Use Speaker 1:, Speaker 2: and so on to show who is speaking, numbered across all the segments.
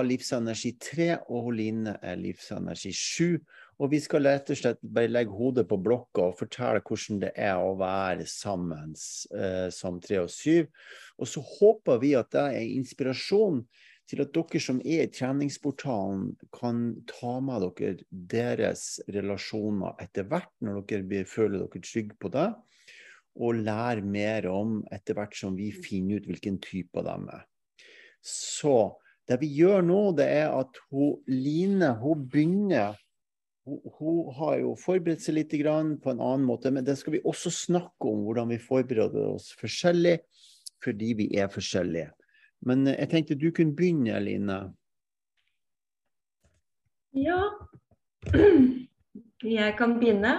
Speaker 1: er livsenergi 3, og Line er livsenergi 7. Og vi skal rett og slett bare legge hodet på blokka og fortelle hvordan det er å være sammen eh, som 3 og 7. Og så håper vi at det er inspirasjon til at dere som er i treningsportalen, kan ta med dere deres relasjoner etter hvert, når dere føler dere trygge på det, og lære mer om etter hvert som vi finner ut hvilken type de er. Så det vi gjør nå, det er at hun, Line hun begynner hun, hun, har jo forberedt seg litt grann på en annen måte, men det skal vi også snakke om, hvordan vi forbereder oss forskjellig fordi vi er forskjellige. Men jeg tenkte du kunne begynne, Line.
Speaker 2: Ja, jeg kan begynne.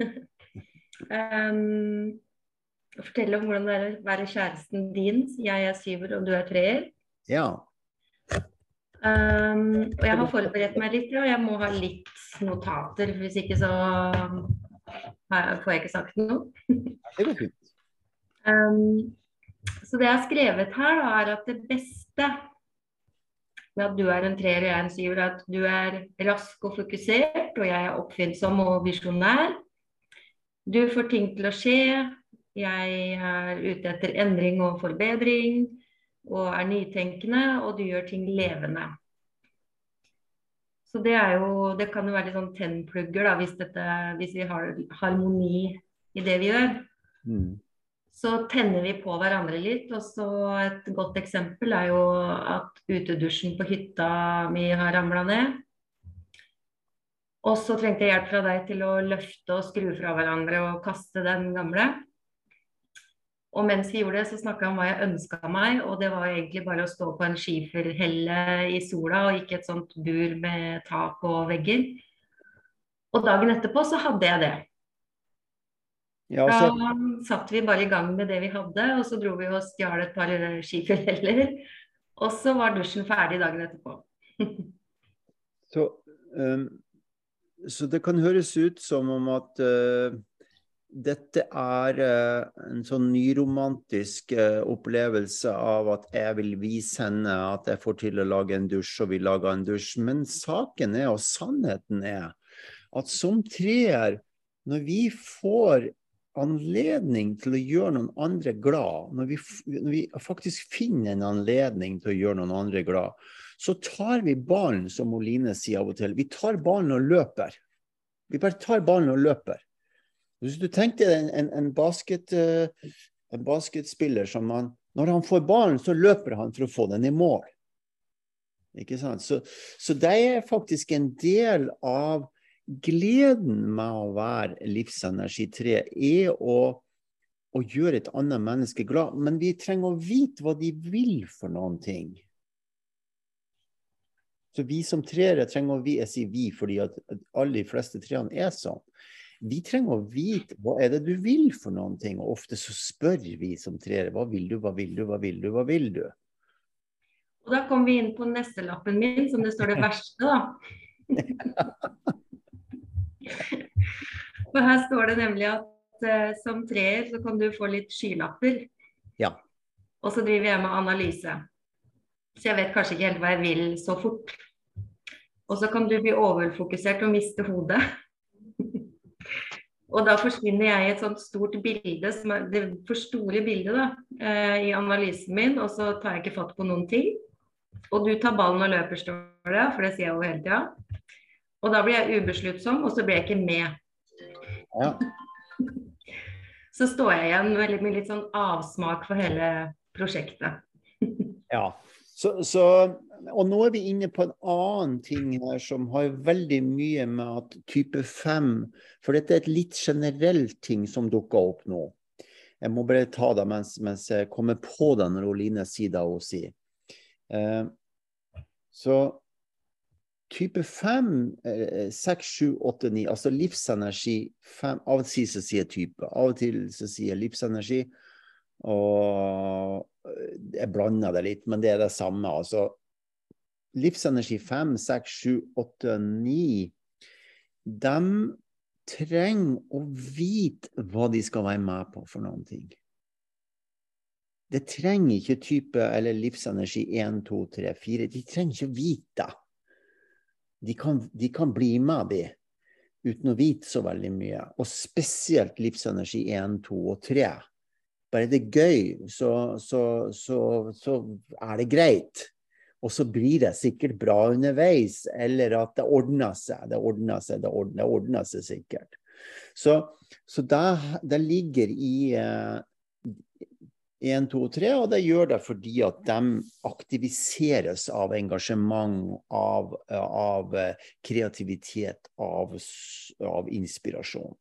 Speaker 2: um, fortelle om hvordan det er å være kjæresten din. Jeg er syver, og du er treer.
Speaker 1: Ja.
Speaker 2: Um, og jeg har forberedt meg litt, og jeg må ha litt notater. Hvis ikke så får jeg ikke sagt noe.
Speaker 1: det går fint.
Speaker 2: Um, så det jeg har skrevet her, da, er at det beste med at du er en treer og jeg er en syver, er at du er rask og fokusert, og jeg er oppfinnsom og visjonær. Du får ting til å skje. Jeg er ute etter endring og forbedring og er nytenkende, og du gjør ting levende. Så det jo Det kan jo være litt sånn tennplugger da, hvis, dette, hvis vi har harmoni i det vi gjør. Mm så tenner vi på hverandre litt. Og så et godt eksempel er jo at utedusjen på hytta mi har ramla ned. Og så trengte jeg hjelp fra deg til å løfte og skru fra hverandre og kaste den gamle. Og mens vi gjorde det, så snakka jeg om hva jeg ønska meg, og det var egentlig bare å stå på en skiferhelle i sola, og ikke et sånt bur med tak og vegger. Og dagen etterpå så hadde jeg det. Ja, så... Da satt vi bare i gang med det vi hadde, og så dro vi og stjal et par skiferheller. Og så var dusjen ferdig dagen etterpå.
Speaker 1: så, um, så, det kan høres ut som om at uh, dette er uh, en sånn nyromantisk uh, opplevelse av at jeg vil vise henne at jeg får til å lage en dusj, og vi lager en dusj. Men saken er, og sannheten er, at som treer, når vi får anledning til å gjøre noen andre glad, når vi, når vi, faktisk finner en anledning til å gjøre noen andre glad, så tar vi ballen, som Oline sier av og til, vi tar ballen og løper. Vi bare tar ballen og løper. Hvis du tenker en, en, en, basket, uh, en basketspiller som han Når han får ballen, så løper han for å få den i mål. Ikke sant? Så, så det er faktisk en del av gleden med å være livsenergi-tre, er å, å, gjøre et annet menneske glad. Men vi trenger å vite hva de vil for noen ting. Så vi som treere trenger å vite, jeg sier vi fordi at alle de fleste treene er sånn. Vi trenger å vite hva er det du vil for noen ting. Og ofte så spør vi som treere hva vil du, hva vil du, hva vil du, hva vil du?
Speaker 2: Og da kommer vi inn på neste lappen min, som det står det verste, da. For her står det nemlig at uh, som treer så kan du få litt skylapper.
Speaker 1: Ja.
Speaker 2: Og så driver jeg med analyse. Så jeg vet kanskje ikke helt hva jeg vil så fort. Og så kan du bli overfokusert og miste hodet. Og da forsvinner jeg i et sånt stort bilde, som er det for store bildet da, uh, i analysen min, og så tar jeg ikke fatt på noen ting. Og du tar ballen og løper, står det, for det sier jeg jo hele tida. Og da blir jeg ubesluttsom, og så blir jeg ikke med. Ja. så står jeg igjen med, med litt sånn avsmak for hele prosjektet.
Speaker 1: ja. Så, så, og nå er vi inne på en annen ting her som har veldig mye med at type 5 For dette er et litt generelt ting som dukker opp nå. Jeg må bare ta det mens, mens jeg kommer på det når Line sier det hun sier. Eh, så type 5, 6, 7, 8, 9, altså livsenergi 5, Av og til så sier jeg type, av og til så sier jeg livsenergi. Og eh, jeg blander det litt, men det er det samme. Altså livsenergi 5, 6, 7, 8, 9 De trenger å vite hva de skal være med på for noen ting. det trenger ikke type eller livsenergi 1, 2, 3, 4. De trenger ikke vite det. De kan, de kan bli med, de, uten å vite så veldig mye. Og spesielt livsenergi 1, 2 og 3. Bare det er gøy, så, så, så, så er det greit. Og så blir det sikkert bra underveis, eller at det ordner seg. Det ordner seg, det ordner, det ordner seg sikkert. Så, så det, det ligger i uh, 1, 2, 3, og det gjør det fordi at de aktiviseres av engasjement, av, av kreativitet, av, av, inspirasjon.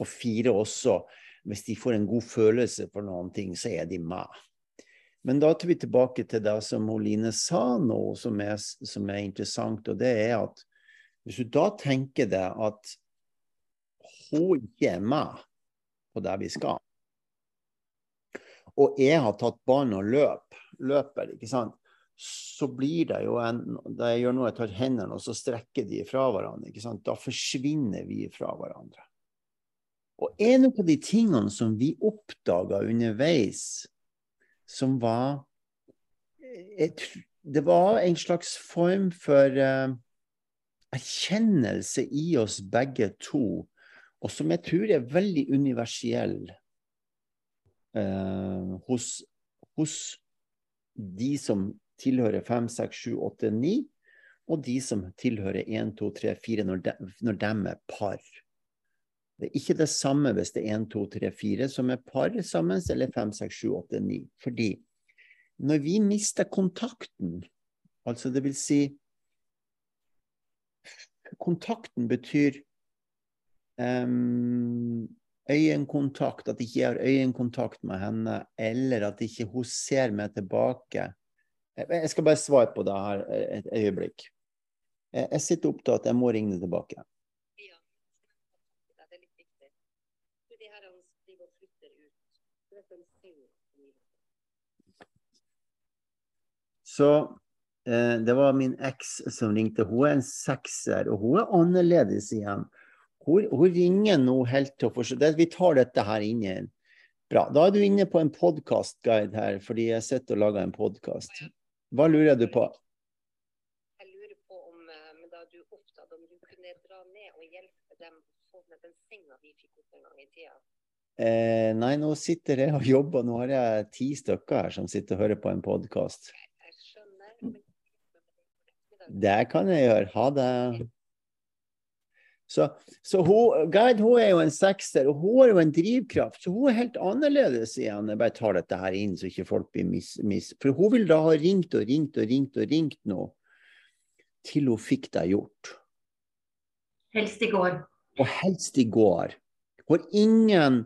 Speaker 1: Og fire også, hvis de får en god følelse for noen ting, så er de med. Men da tar vi tilbake til det som Line sa nå, som er, som er interessant, og det er at hvis du da tenker deg at hun ikke er med på der vi skal, og jeg har tatt banen og løp, løper, ikke sant, så blir det jo en Da jeg gjør noe, jeg tar hendene og så strekker de fra hverandre, ikke sant, da forsvinner vi fra hverandre. Og en av de tingene som vi oppdaga underveis, som var et, Det var en slags form for uh, erkjennelse i oss begge to, og som jeg tror er veldig universell uh, hos, hos, de som tilhører 5, 6, 7, 8, 9, og de som tilhører 1, 2, 3, 4 når de, når de er par. Det er ikke det samme hvis det er 1, 2, 3, 4 som er par sammen, eller 5, 6, 7, 8, 9. Fordi når vi mister kontakten, altså det vil si Kontakten betyr um, øyekontakt, at ikke jeg har øyekontakt med henne, eller at ikke hun ser meg tilbake. Jeg skal bare svare på det her et øyeblikk. Jeg sitter opptatt, jeg må ringe tilbake. Så eh, det var min eks som ringte. Hun er en sekser, og hun er annerledes igjen. Hun, hun, ringer nå helt til å forstå Vi tar dette her inn igjen. Bra. Da er du inne på en podkastguide her, fordi jeg sitter og lager en podkast. Hva lurer du på?
Speaker 2: Jeg lurer på om eh, da du opptatt, om du kunne dra ned og hjelpe dem å få med den senga vi fikk opp en gang i tida?
Speaker 1: Eh, nei, nå sitter jeg og jobber. Nå har jeg ti stykker her som sitter og hører på en podkast. Skjønner. Det kan jeg gjøre. Ha det. Så, så hun, Gerd hun er jo en sekser, og hun har jo en drivkraft. Så hun er helt annerledes igjen. Jeg bare tar dette her inn, så ikke folk blir mis... mis. For hun vil da ha ringt og ringt og ringt og ringt nå, til hun fikk det gjort.
Speaker 2: Helst i går.
Speaker 1: Og helst i går. For ingen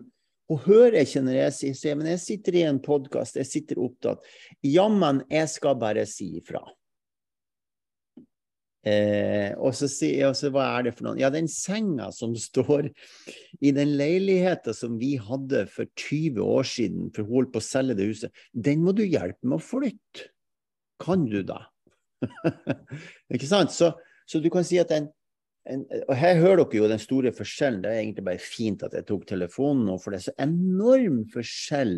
Speaker 1: Hun hører ikke når jeg sier men jeg sitter i en podkast, jeg sitter opptatt. Jammen, jeg skal bare si ifra. Eh, og så sier jeg hva er det for noe? Ja, den senga som står i den leiligheten som vi hadde for 20 år siden, for hun holdt på å selge det huset, den må du hjelpe med å flytte. Kan du da? Ikke sant? Så, så, du kan si at en, en, Og her hører dere jo den store forskjellen. Det er egentlig bare fint at jeg tok telefonen nå, for det er så enorm forskjell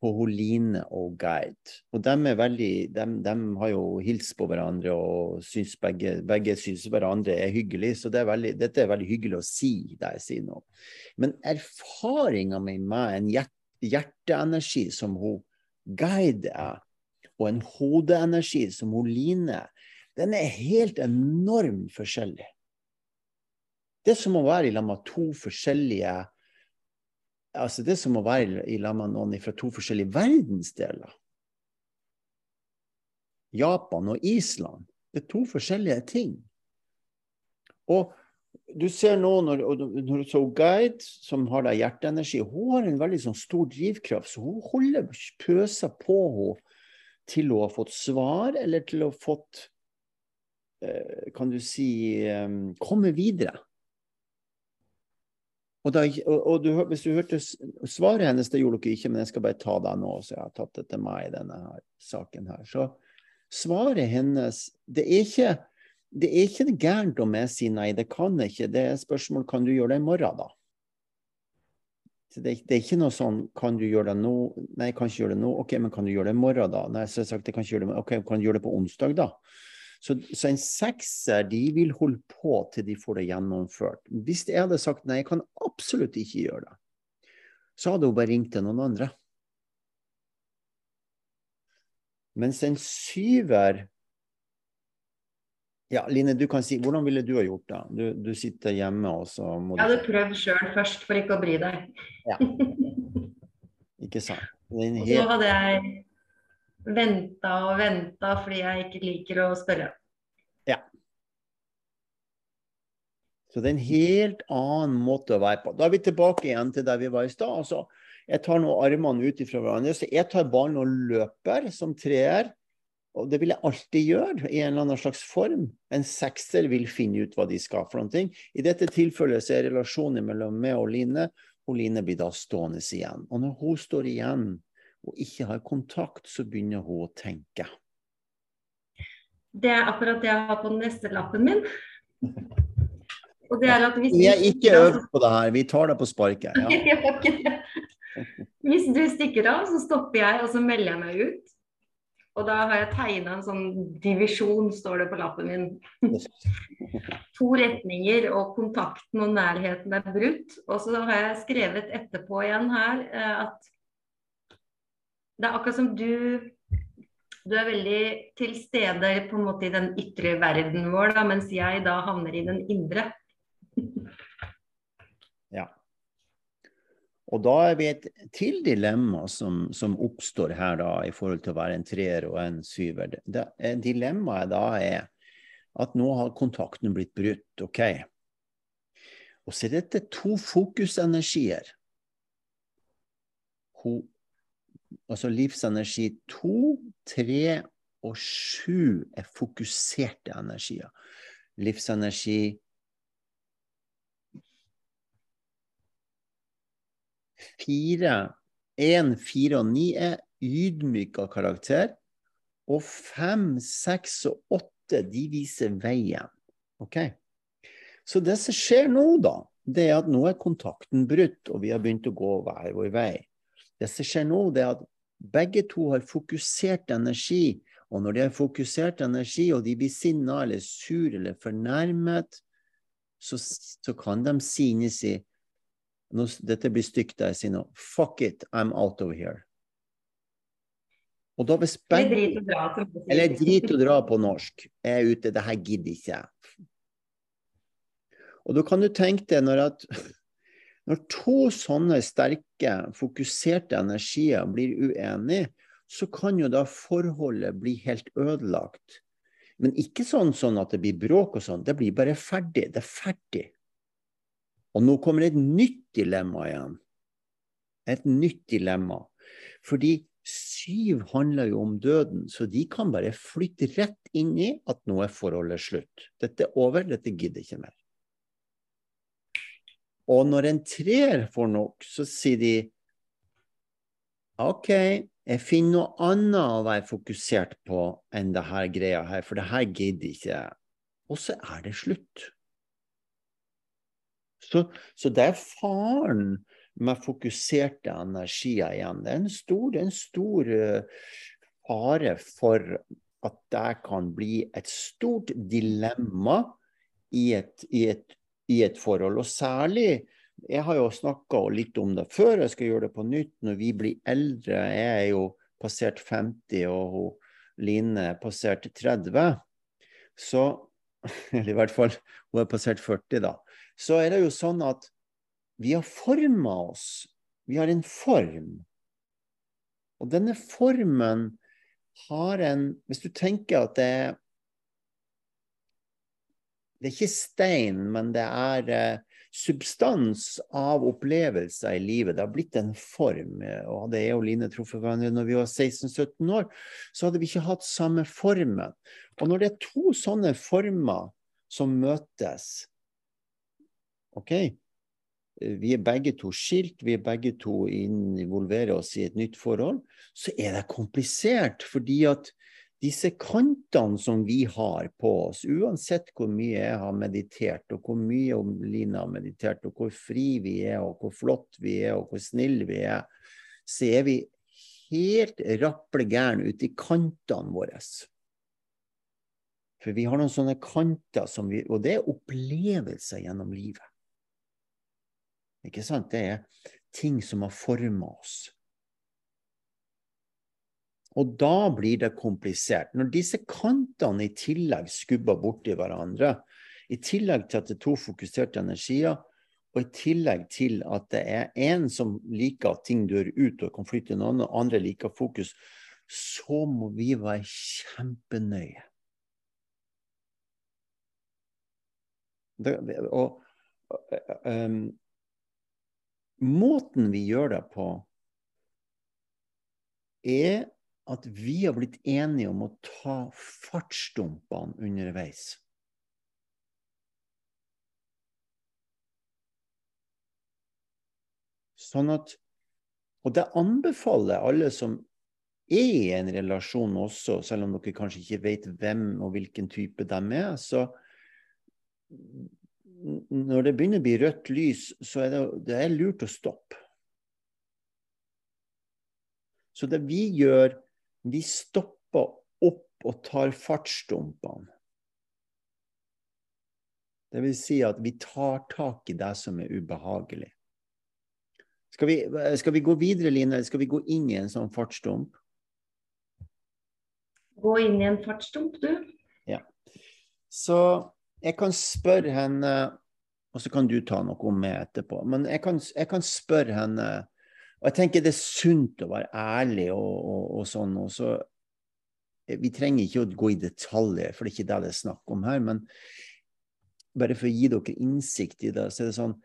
Speaker 1: på Holine og Guide. Og de, veldig, de, de har jo hilst på hverandre og syns begge, begge syns hverandre er hyggelig. Så det er veldig, dette er veldig hyggelig å si, det jeg sier nå. Men erfaringa mi med en hjerteenergi som hun Guide er, og en hodeenergi som hun Line, den er helt enormt forskjellig. Det er som å være i lag med to forskjellige altså Det er som å være i lag med noen fra to forskjellige verdensdeler. Japan og Island. Det er to forskjellige ting. Og du ser nå når, når så Guide, som har da hjerteenergi, hun har en veldig sånn stor drivkraft. Så hun holder pøser på henne til hun har fått svar, eller til hun har fått eh, Kan du si eh, komme videre. Og, da, og, og du, Hvis du hørte svaret hennes, det gjorde dere ikke, men jeg skal bare ta det nå, så jeg har tatt det til meg i denne her, saken her. Så svaret hennes Det er ikke det er ikke gærent om jeg sier nei, det kan jeg ikke. Det er spørsmål kan du gjøre det i morgen, da. det, det, er ikke noe sånn Kan du gjøre det nå? Nei, jeg kan ikke gjøre det nå. OK, men kan du gjøre det i morgen, da? Nei, så jeg sagt, jeg kan ikke gjøre det. OK, kan du gjøre det på onsdag, da? Så, så, en sekser de vil holde på til de får det gjennomført. Hvis jeg hadde sagt nei, jeg kan absolutt ikke gjøre det, så hadde hun bare ringt til noen andre. Mens en syver ja, Line, du kan si, Hvordan ville du ha gjort det? Du, du sitter hjemme og så
Speaker 2: må du Jeg hadde prøvd sjøl først, for ikke å bry deg. Ja.
Speaker 1: Ikke sant.
Speaker 2: Helt... Så hadde jeg venta og venta fordi jeg ikke liker å spørre.
Speaker 1: Ja. Så det er en helt annen måte å være på. Da er vi tilbake igjen til der vi var i stad. Altså, jeg tar nå armene ut fra hverandre. Så jeg tar ballen og løper som treer. Og det vil jeg alltid gjøre, i en eller annen slags form. En sekser vil finne ut hva de skal for noe. I dette tilfellet så er relasjonen mellom meg og Line og Line blir da stående igjen. Og når hun står igjen og ikke har kontakt, så begynner hun å tenke.
Speaker 2: Det er akkurat det jeg har på neste lappen min. Og det er at hvis
Speaker 1: Vi er ikke øvd på det her, vi tar det på sparket. Ja.
Speaker 2: hvis du stikker av, så stopper jeg, og så melder jeg meg ut. Og da har jeg tegna en sånn divisjon, står det på lappen min. to retninger, og kontakten og nærheten er brutt. Og så har jeg skrevet etterpå igjen her eh, at det er akkurat som du du er veldig til stede på en måte i den ytre verden vår, da, mens jeg da havner i den indre.
Speaker 1: ja. Og da er vi et til dilemma som, som, oppstår her da, i forhold til å være en treer og en syver. Dilemmaet da er at nå har kontakten blitt brutt. OK. Og så er dette to fokusenergier. Hun altså livsenergi to, tre og sju er fokuserte energier. Livsenergi fire, én, fire og ni er ydmyka karakter. Og fem, seks og åtte, de viser veien. Ok? Så det som skjer nå, da, det er at nå er kontakten brutt, og vi har begynt å gå hver vår vei. Det som skjer nå, det er at begge to har fokusert energi. Og når de har fokusert energi, og de blir sinna eller sur eller fornærmet, så, så kan de si inni seg Dette blir stygt jeg sier nå. Fuck it, I'm out of here. Og da hvis begge Eller drit å dra på norsk. Jeg er ute, det her gidder ikke jeg. Og da kan du tenke deg når at når to sånne sterke, fokuserte energier blir uenige, så kan jo da forholdet bli helt ødelagt. Men ikke sånn, sånn at det blir bråk og sånn. Det blir bare ferdig. Det er ferdig. Og nå kommer et nytt dilemma igjen. Et nytt dilemma. Fordi syv handler jo om døden, så de kan bare flytte rett inn i at nå er forholdet slutt. Dette er over, dette gidder ikke mer. Og når en treer får nok, så sier de OK, jeg finner noe annet å være fokusert på enn det her greia her, for det her gidder ikke jeg. Og så er det slutt. Så, så, det er faren med fokuserte energier igjen. Det er en stor, er en stor uh, fare for at det kan bli et stort dilemma i et, i et i et forhold. Og særlig Jeg har jo snakka litt om det før, jeg skal gjøre det på nytt. Når vi blir eldre, jeg er jo passert 50, og hun, Line er passert 30. Så Eller i hvert fall, hun er passert 40, da. Så er det jo sånn at vi har forma oss. Vi har en form. Og denne formen har en Hvis du tenker at det er det er ikke stein, men det er eh, substans av opplevelser i livet. Det har blitt en form. Og hadde jeg og Line truffet hverandre når vi var 16-17 år, så hadde vi ikke hatt samme formen. Og når det er to sånne former som møtes OK, vi er begge to skilt, vi er begge to involverer oss i et nytt forhold, så er det komplisert. Fordi at disse kantene som vi har på oss, uansett hvor mye jeg har meditert, og hvor mye Line har meditert, og hvor fri vi er, og hvor flott vi er, og hvor snille vi er, så er vi helt rapple gærne ute i kantene våre. For vi har noen sånne kanter som vi Og det er opplevelser gjennom livet. Ikke sant? Det er ting som har forma oss. Og da blir det komplisert. Når disse kantene i tillegg skubber borti hverandre, i tillegg til at det er to fokuserte energier, og i tillegg til at det er én som liker at ting dør ut og kan flytte en og andre liker fokus, så må vi være kjempenøye. Det, og um, måten vi gjør det på, er at vi har blitt enige om å ta fartsdumpene underveis. Sånn at Og det anbefaler alle som er i en relasjon også, selv om dere kanskje ikke vet hvem og hvilken type de er, så når det begynner å bli rødt lys, så er det, det er lurt å stoppe. Så det vi gjør vi stopper opp og tar fartsdumpene. Det vil si at vi tar tak i det som er ubehagelig. Skal vi, skal vi gå videre, Line, eller skal vi gå inn i en sånn fartsdump?
Speaker 2: Gå inn i en fartsdump, du.
Speaker 1: Ja. Så jeg kan spørre henne, og så kan du ta noe meg etterpå. Men jeg kan, jeg kan spørre henne og jeg tenker det er sunt å være ærlig og, og, og sånn. Og så, eh, vi trenger ikke å gå i detaljer, for det er ikke det det er snakk om her. Men bare for å gi dere innsikt i det, så er det sånn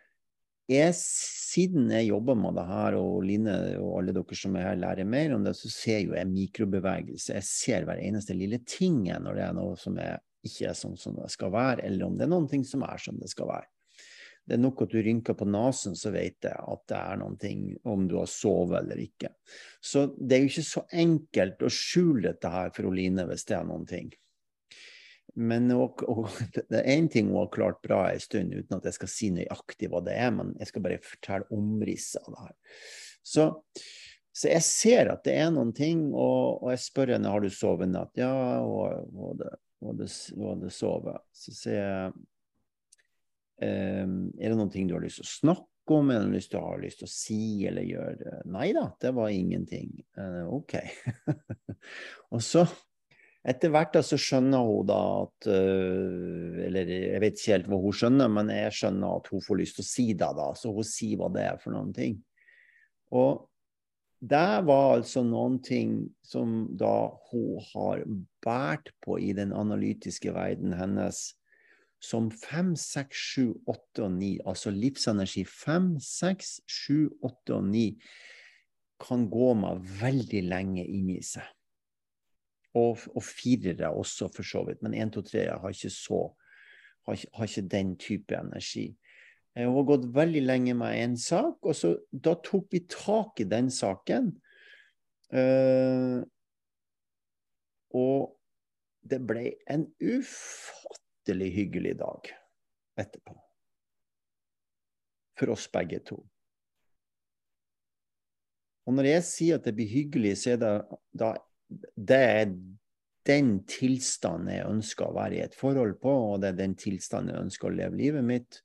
Speaker 1: jeg, Siden jeg jobber med det her, og Line og alle dere som er her lærer mer om det, så ser jo jeg mikrobevegelse. Jeg ser hver eneste lille ting når det er noe som er, ikke er sånn som det skal være, eller om det er noen ting som er som det skal være det er nok at du rynker på nesen, så vet jeg at det er noen ting om du har sovet eller ikke. Så det er jo ikke så enkelt å skjule dette her for Oline hvis det er noen ting. Men og, og, det er én ting hun har klart bra en stund, uten at jeg skal si nøyaktig hva det er, men jeg skal bare fortelle omrisset av det her. Så, så, jeg ser at det er noen ting, og, og jeg spør henne har du sovet i natt. Ja, og, og, det, og, det, og det sovet. Så sier jeg er det noen ting du har lyst til å snakke om, eller det noe du har lyst til å si eller gjøre? Nei da, det var ingenting. Uh, OK. og så, etter hvert da, så skjønner hun da at uh, Eller jeg vet ikke helt hva hun skjønner, men jeg skjønner at hun får lyst til å si det, da. Så hun sier hva det er for noen ting. Og det var altså noen ting som da hun har båret på i den analytiske verden hennes som 5, 6, 7, 8 og 9, altså livsenergi 5, 6, 7, 8 og 9, kan gå med veldig lenge inni seg. Og, og firere også, for så vidt. Men 1, 2, 3 har ikke så har, har ikke den type energi. Hun har gått veldig lenge med én sak, og så, da tok vi tak i den saken. Uh, og det ble en ufattelig latterlig hyggelig dag etterpå. For oss begge to. Og når jeg sier at det blir hyggelig, så er det da det er den tilstanden jeg ønsker å være i et forhold på, og det er den tilstanden jeg ønsker å leve livet mitt.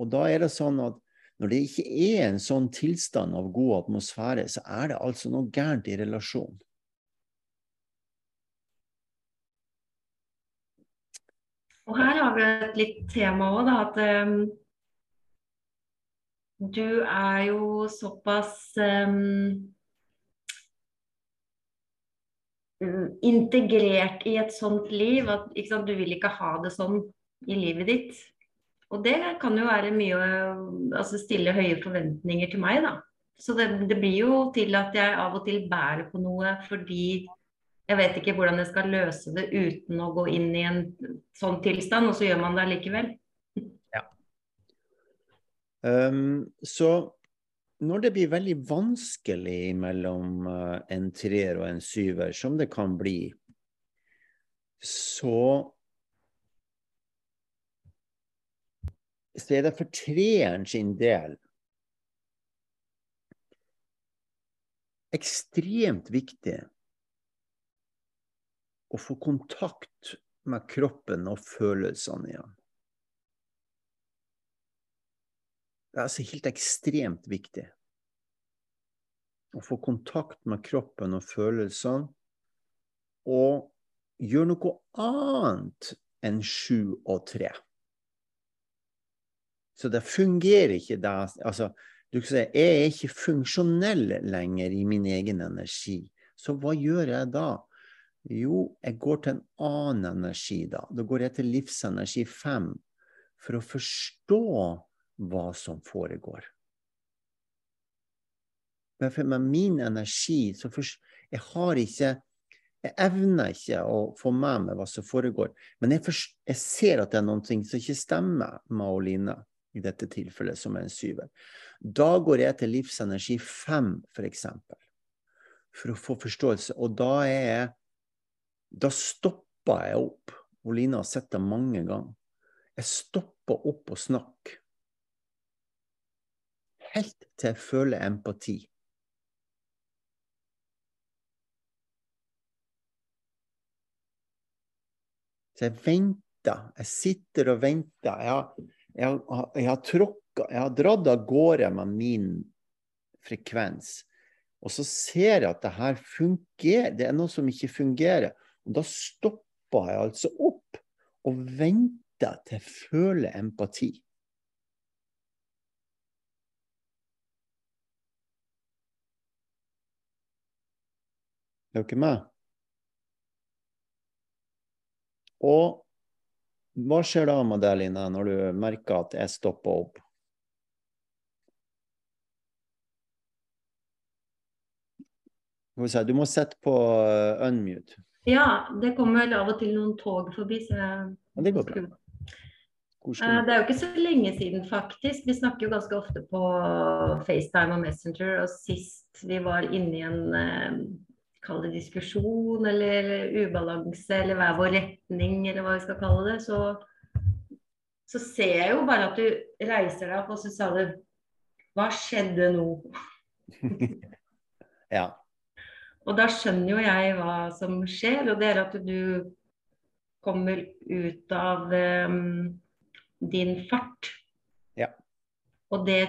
Speaker 1: Og da er det sånn at når det ikke er en sånn tilstand av god atmosfære, så er det altså noe gærent i relasjonen.
Speaker 2: Og her har vi et litt tema òg, da. At um, du er jo såpass um, integrert i et sånt liv at sant, du vil ikke ha det sånn i livet ditt. Og det kan jo være mye å altså stille høye forventninger til meg, da. Så det, det, blir jo til at jeg av og til bærer på noe fordi jeg vet ikke hvordan jeg skal løse det uten å gå inn i en sånn tilstand, og så gjør man det allikevel.
Speaker 1: Ja. Um, så når det blir veldig vanskelig mellom uh, en treer og en syver, som det kan bli så så er det for treeren sin del ekstremt viktig å få kontakt med kroppen og følelsene igjen. Det er altså helt ekstremt viktig å få kontakt med kroppen og følelsene, og gjøre noe annet enn sju og tre. Så det fungerer ikke da altså, du kan si, Jeg er ikke funksjonell lenger i min egen energi. Så hva gjør jeg da? Jo, jeg går til en annen energi da. Da går jeg til livsenergi fem for å forstå hva som foregår. Men for min energi så for, Jeg har ikke Jeg evner ikke å få med meg hva som foregår. Men jeg, for, jeg ser at det er noe som ikke stemmer med Oline i dette tilfellet, som er en syver. Da går jeg til livsenergi fem, f.eks., for, for å få forståelse. Og da er jeg Da stopper jeg opp. Og Lina har sett det mange ganger. Jeg stopper opp og snakker. Helt til jeg føler empati. Så jeg venter. Jeg sitter og venter. Jeg har, jeg jeg har Jeg har dratt av gårde med min frekvens. Og så ser jeg at det her fungerer. Det er noe som ikke fungerer. Og da stopper jeg altså opp og venter til jeg føler empati. Er dere med? Og hva skjer da med deg, Line, når du merker at jeg stopper opp? Du må sette på uh, unmute.
Speaker 2: Ja, det kommer vel av og til noen tog forbi, så jeg
Speaker 1: Det går bra.
Speaker 2: Eh, det er jo ikke så lenge siden, faktisk. Vi snakker jo ganske ofte på FaceTime og Messenger. Og sist vi var inne i en eh, kall det diskusjon eller ubalanse eller hver vår retning, eller hva vi skal kalle det, så, så ser jeg jo bare at du reiser deg opp, og så sa du Hva skjedde nå?
Speaker 1: ja.
Speaker 2: Og da skjønner jo jeg hva som skjer, og det er at du kommer ut av um, din fart.
Speaker 1: Ja.
Speaker 2: Og det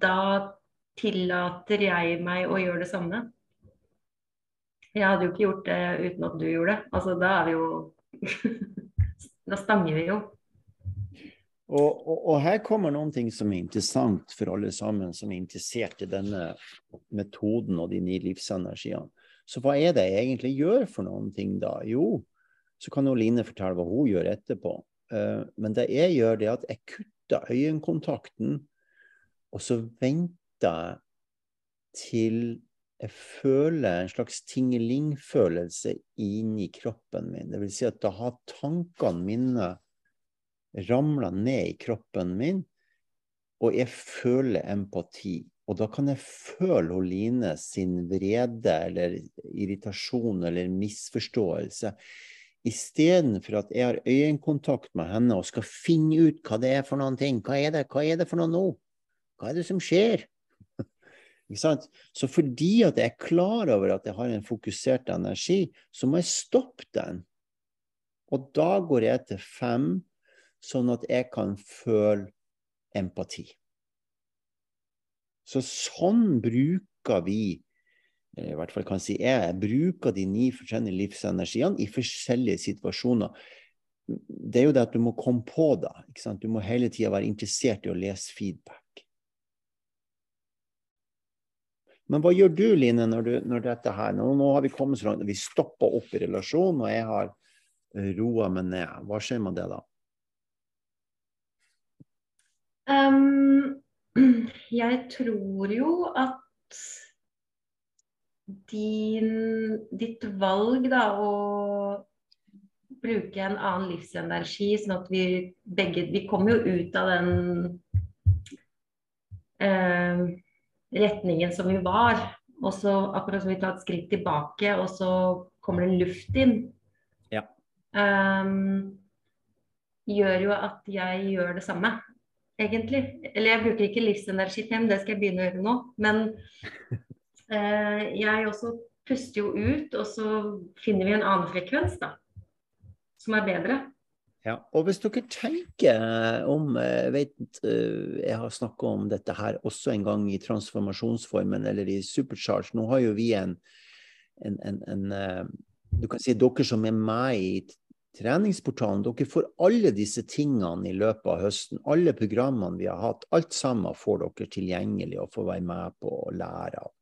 Speaker 2: Da tillater jeg meg å gjøre det samme. Jeg hadde jo ikke gjort det uten at du gjorde det. Altså, da er vi jo Da stanger vi jo.
Speaker 1: Og, og, og, her kommer noen ting som er interessant for alle sammen som er interessert i denne metoden og de ni livsenergiene. Så hva er det jeg egentlig gjør for noen ting da? Jo, så kan jo Line fortelle hva hun gjør etterpå. Uh, men det jeg gjør, det er at jeg kutter øyekontakten, og så venter jeg til jeg føler en slags tingeling-følelse inni kroppen min. Det vil si at da har tankene mine ramla ned i kroppen min, og jeg føler empati. Og da kan jeg føle Line sin vrede eller irritasjon eller misforståelse. Istedenfor at jeg har øyekontakt med henne og skal finne ut hva det er for noen ting. Hva er det, hva er det for noe nå? Hva er det som skjer? Så fordi at jeg er klar over at jeg har en fokusert energi, så må jeg stoppe den. Og da går jeg til fem, sånn at jeg kan føle empati. Så sånn bruker vi i hvert fall kan si jeg, bruker de ni forskjellige livsenergiene i forskjellige situasjoner. Det er jo det at du må komme på det. Du må hele tida være interessert i å lese feedback. Men hva gjør du, Line, når, du, når dette her nå, nå, har vi kommet så langt vi stopper opp i relasjonen, og jeg har roa meg ned. Hva skjer med det da?
Speaker 2: Um, jeg tror jo at din, ditt valg, da, å bruke en annen livsenergi, sånn at vi begge Vi kommer jo ut av den uh, retningen som vi var. Og så akkurat som vi tar et skritt tilbake, og så kommer det luft inn.
Speaker 1: Ja.
Speaker 2: um, gjør jo at jeg gjør det samme, egentlig. Eller jeg bruker ikke livsenergithem, det skal jeg begynne å gjøre nå. Men eh, jeg også puster jo ut, og så finner vi en annen frekvens, da. Som er bedre.
Speaker 1: Ja, og hvis dere tenker om Jeg vet jeg har snakka om dette her også en gang i transformasjonsformen eller i Supercharge. Nå har jo vi en, en, en, en Du kan si dere som er med i treningsportalen, dere får alle disse tingene i løpet av høsten. Alle programmene vi har hatt, alt sammen får dere tilgjengelig og får være med på å lære av.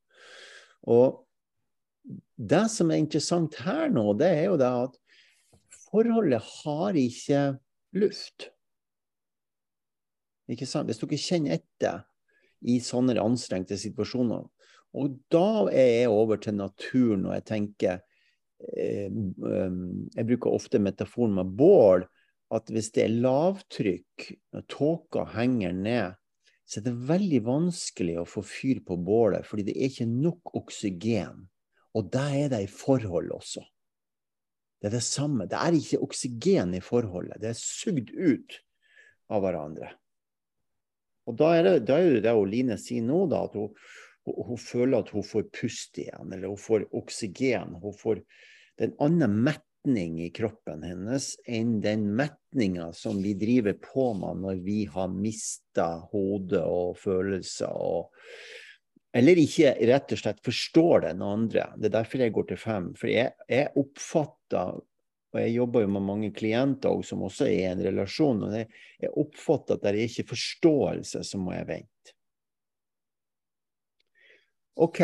Speaker 1: Og det som er interessant her nå, det er jo det at forholdet har ikke luft. Ikke sant? Hvis dere kjenner etter i sånne anstrengte situasjoner. Og da er jeg over til naturen og jeg tenker Jeg bruker ofte metaforen med bål. At hvis det er lavtrykk, når tåka henger ned, så er det veldig vanskelig å få fyr på bålet, fordi det er ikke nok oksygen. Og det er det i forhold også. Det er det samme. Det er ikke oksygen i forholdet. Det er sugd ut av hverandre. Og da er det da er det, det Line sier nå, da, at hun, hun, hun, føler at hun får pust igjen, eller hun får oksygen. Hun får en annen metning i kroppen hennes enn den metninga som vi driver på med når vi har mista hodet og følelser og eller ikke rett og slett forstår den andre. Det er derfor jeg går til fem. For jeg, jeg oppfatter, og jeg jobber jo med mange klienter også, som også er i en relasjon, og jeg, oppfatter at det er ikke forståelse, så må jeg vente. OK,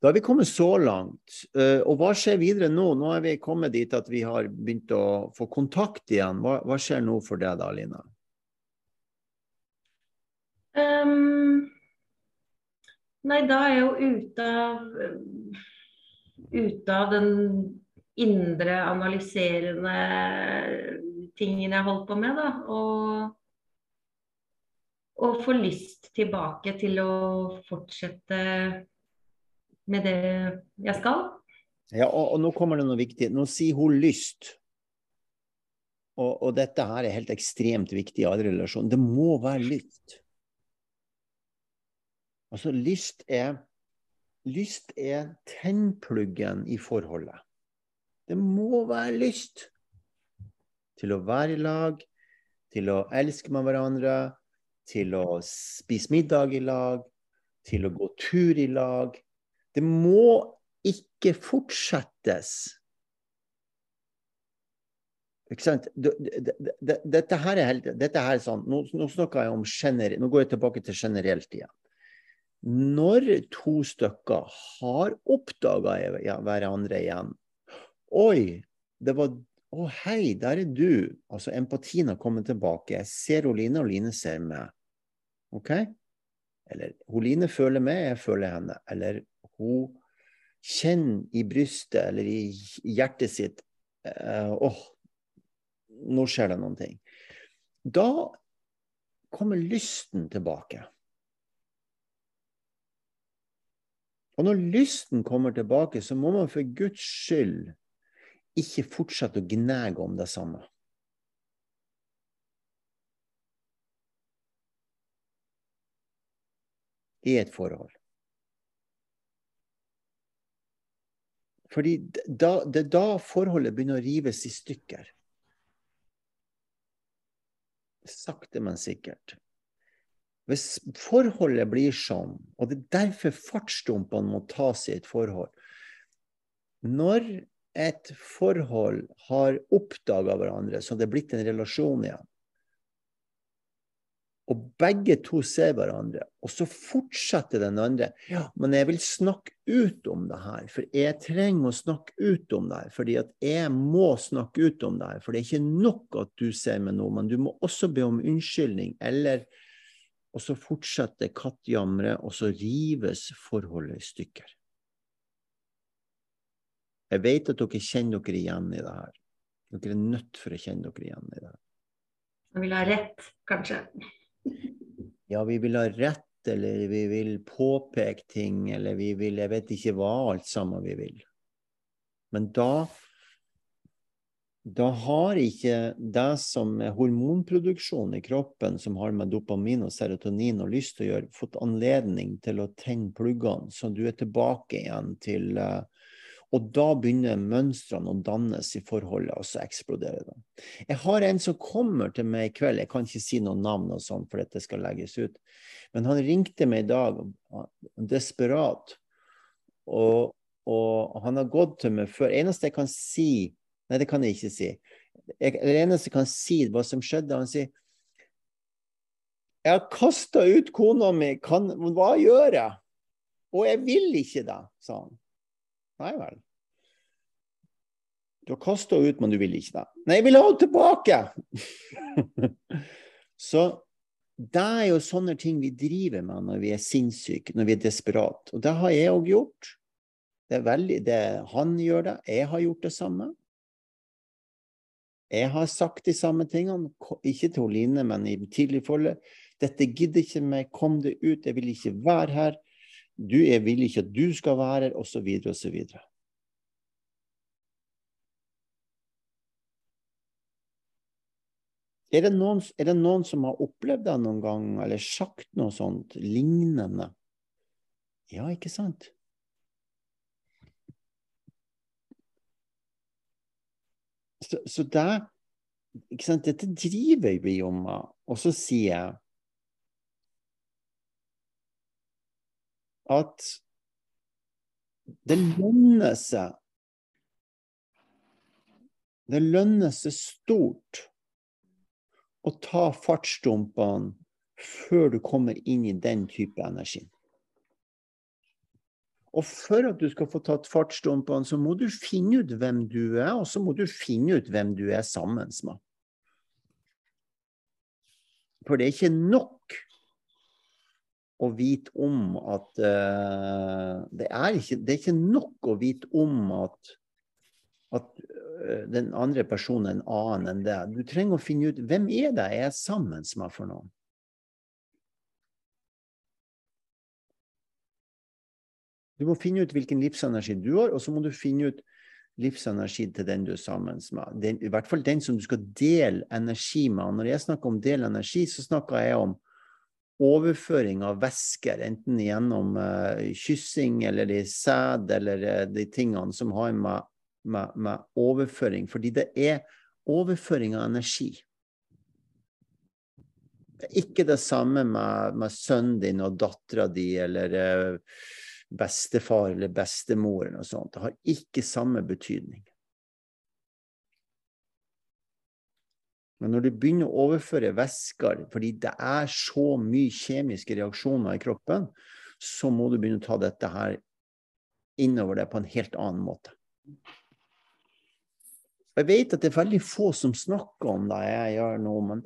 Speaker 1: da har vi kommet så langt. Uh, og hva skjer videre nå? Nå er vi kommet dit at vi har begynt å få kontakt igjen. Hva, hva skjer nå for deg da, Lina?
Speaker 2: Um Nei, da er jeg jo ute av ute av den indre analyserende tingen jeg holdt på med, da. Og, og få lyst tilbake til å fortsette med det jeg skal.
Speaker 1: Ja, og, og nå kommer det noe viktig. Nå sier hun lyst. Og, og, dette her er helt ekstremt viktig i alle relasjoner. Det må være lyst. Altså lyst er Lyst er tennpluggen i forholdet. Det må være lyst til å være i lag, til å elske med hverandre, til å spise middag i lag, til å gå tur i lag. Det må ikke fortsettes. Ikke sant? Dette her er, helt, dette her er sånn, nå, nå snakker jeg om generelt, nå går jeg tilbake til generelt igjen når to stykker har oppdaga hverandre igjen Oi, det var Å, hei, der er du. Altså, empatien har kommet tilbake. Jeg ser Oline, og Line ser meg. OK? Eller Oline føler meg, jeg føler henne. Eller hun kjenner i brystet eller i hjertet sitt eh, Åh, oh, nå skjer det noen ting. Da kommer lysten tilbake. Og når lysten kommer tilbake, så må man for Guds skyld ikke fortsette å gnage om det samme. I et forhold. Fordi da, det er da forholdet begynner å rives i stykker. Sakte, men sikkert. Hvis forholdet blir sånn, og det er derfor fartsdumpene må tas i et forhold Når et forhold har oppdaga hverandre, så det er blitt en relasjon igjen, og begge to ser hverandre, og så fortsetter den andre ja, men jeg vil snakke ut om det her, for jeg trenger å snakke ut om det her, fordi at jeg må snakke ut om det her, for det er ikke nok at du ser meg nå, men du må også be om unnskyldning, eller og så fortsetter kattjamret, og så rives forholdet i stykker. Jeg vet at dere kjenner dere igjen i det her. Dere er nødt for å kjenne dere igjen i det her.
Speaker 2: jeg vil ha rett, kanskje?
Speaker 1: Ja, vi vil ha rett, eller vi vil påpeke ting, eller vi vil Jeg vet ikke hva alt sammen vi vil. Men da da har ikke det som er hormonproduksjon i kroppen, som har med dopamin og serotonin og lyst til å gjøre, fått anledning til å tenne pluggene, så du er tilbake igjen til uh, og da begynner mønstrene å dannes i forholdet, og så eksploderer det. Jeg har en som kommer til meg i kveld, jeg kan ikke si noe navn og sånn for dette skal legges ut, men han ringte meg i dag, desperat. Og, og han har gått til meg før. Eneste jeg kan si Nei, det kan jeg ikke si. Jeg, det eneste jeg kan si, hva som skjedde, han sier Jeg har kasta ut kona mi, kan, hva gjør jeg? Og jeg vil ikke det, sa han. Nei vel. Du har kasta ut, men du vil ikke det. Nei, jeg vil ha henne tilbake! så det er jo sånne ting vi driver med når vi er sinnssyke, når vi er desperate. Og det har jeg òg gjort. Det er veldig, det, han gjør det, jeg har gjort det samme. Jeg har sagt de samme tingene, ikke til Line, men i tidlig forløp. Dette gidder ikke meg, kom det ut, jeg vil ikke være her du, er, vil ikke at du skal være her, osv., osv. Er det, noen, er det noen som har opplevd det noen gang, eller sagt noe sånt lignende? Ja, ikke sant? Så, så det, dette driver vi med. Og så sier jeg at det lønner seg Det lønner seg stort å ta fartsdumpene før du kommer inn i den type energi. Og for at du skal få tatt fartsdumpene, så må du finne ut hvem du er, og så må du finne ut hvem du er sammen med. For det er ikke nok å vite om at uh, det, er ikke, det, er ikke, nok å vite om at, at uh, den andre personen er en annen enn det. Du trenger å finne ut hvem er det jeg er sammen med for noen. Du må finne ut hvilken livsenergi du har, og så må du finne ut livsenergi til den du er sammen med. Den, I hvert fall den som du skal dele energi med. Når jeg snakker om del energi, så snakker jeg om overføring av væsker, enten gjennom uh, kyssing eller i sæd eller uh, de tingene som har med, med, med, overføring. Fordi det er overføring av energi. Er ikke det samme med, med sønnen din og dattera di eller uh, bestefar eller bestemor eller noe sånt. Det har ikke samme betydning. Men når du begynner å overføre væsker, fordi det er så mye kjemiske reaksjoner i kroppen, så må du begynne å ta dette her innover deg på en helt annen måte. Jeg vet at det er veldig få som snakker om det jeg gjør nå, men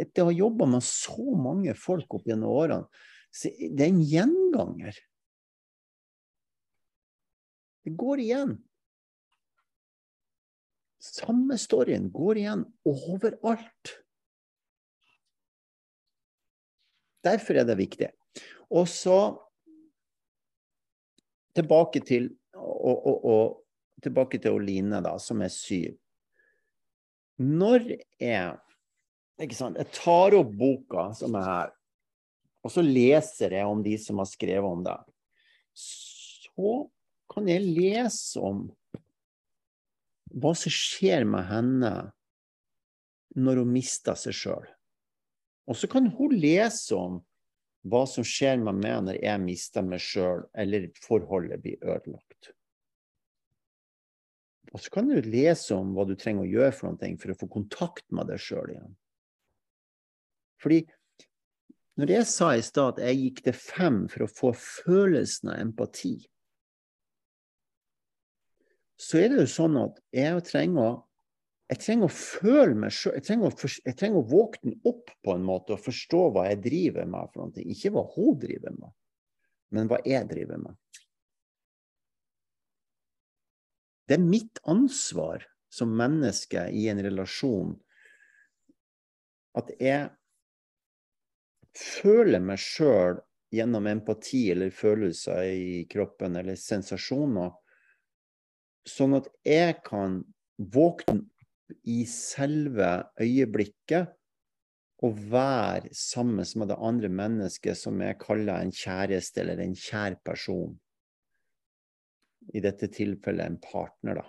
Speaker 1: etter å ha jobba med så mange folk opp gjennom årene, så det er en gjenganger. Det går igjen. Samme storyen går igjen overalt. Derfor er det viktig. Og så tilbake til, og, og, og, tilbake til Oline, da, som er syv. Når jeg ikke sant, Jeg tar opp boka som er her, og så leser jeg om de som har skrevet om det. Så kan jeg lese om hva som skjer med henne når hun mister seg sjøl. Og så kan hun lese om hva som skjer med meg når jeg mister meg sjøl, eller forholdet blir ødelagt. Og så kan du lese om hva du trenger å gjøre for noe for å få kontakt med deg sjøl igjen. Fordi når jeg sa i stad at jeg gikk til fem for å få følelsen av empati, så er det jo sånn at jeg trenger å jeg trenger å føle meg sjøl, jeg, jeg, trenger å våkne opp på en måte og forstå hva jeg driver med. for noe. Ikke hva hun driver med, men hva jeg driver med. Det er mitt ansvar som menneske i en relasjon at jeg føler meg sjøl gjennom empati eller følelser i kroppen eller sensasjoner Sånn at jeg kan våkne i selve øyeblikket og være sammen med det andre mennesket som jeg kaller en kjæreste eller en kjær person. I dette tilfellet en partner, da.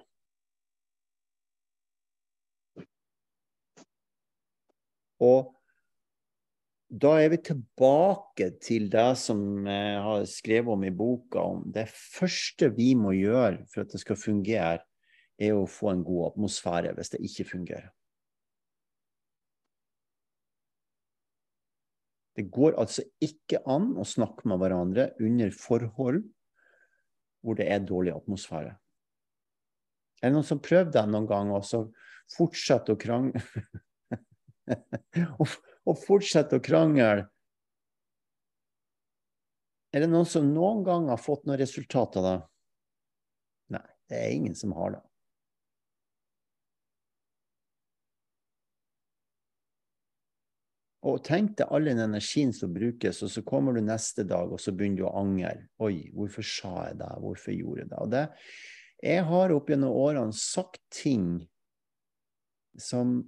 Speaker 1: Og da er vi tilbake til det som jeg har skrevet om i boka. om Det første vi må gjøre for at det skal fungere, er å få en god atmosfære hvis det ikke fungerer. Det går altså ikke an å snakke med hverandre under forhold hvor det er dårlig atmosfære. Er det noen som prøvde det noen gang, og så fortsetter å krangle og, fortsette å krangle. Er det noen som noen gang har fått noe resultat av det? Nei, det er ingen som har det. Og tenk deg all den energien som brukes, og så kommer du neste dag og så begynner du å angre. Oi, hvorfor sa jeg det? Hvorfor gjorde jeg det? Og det jeg har opp gjennom årene sagt ting som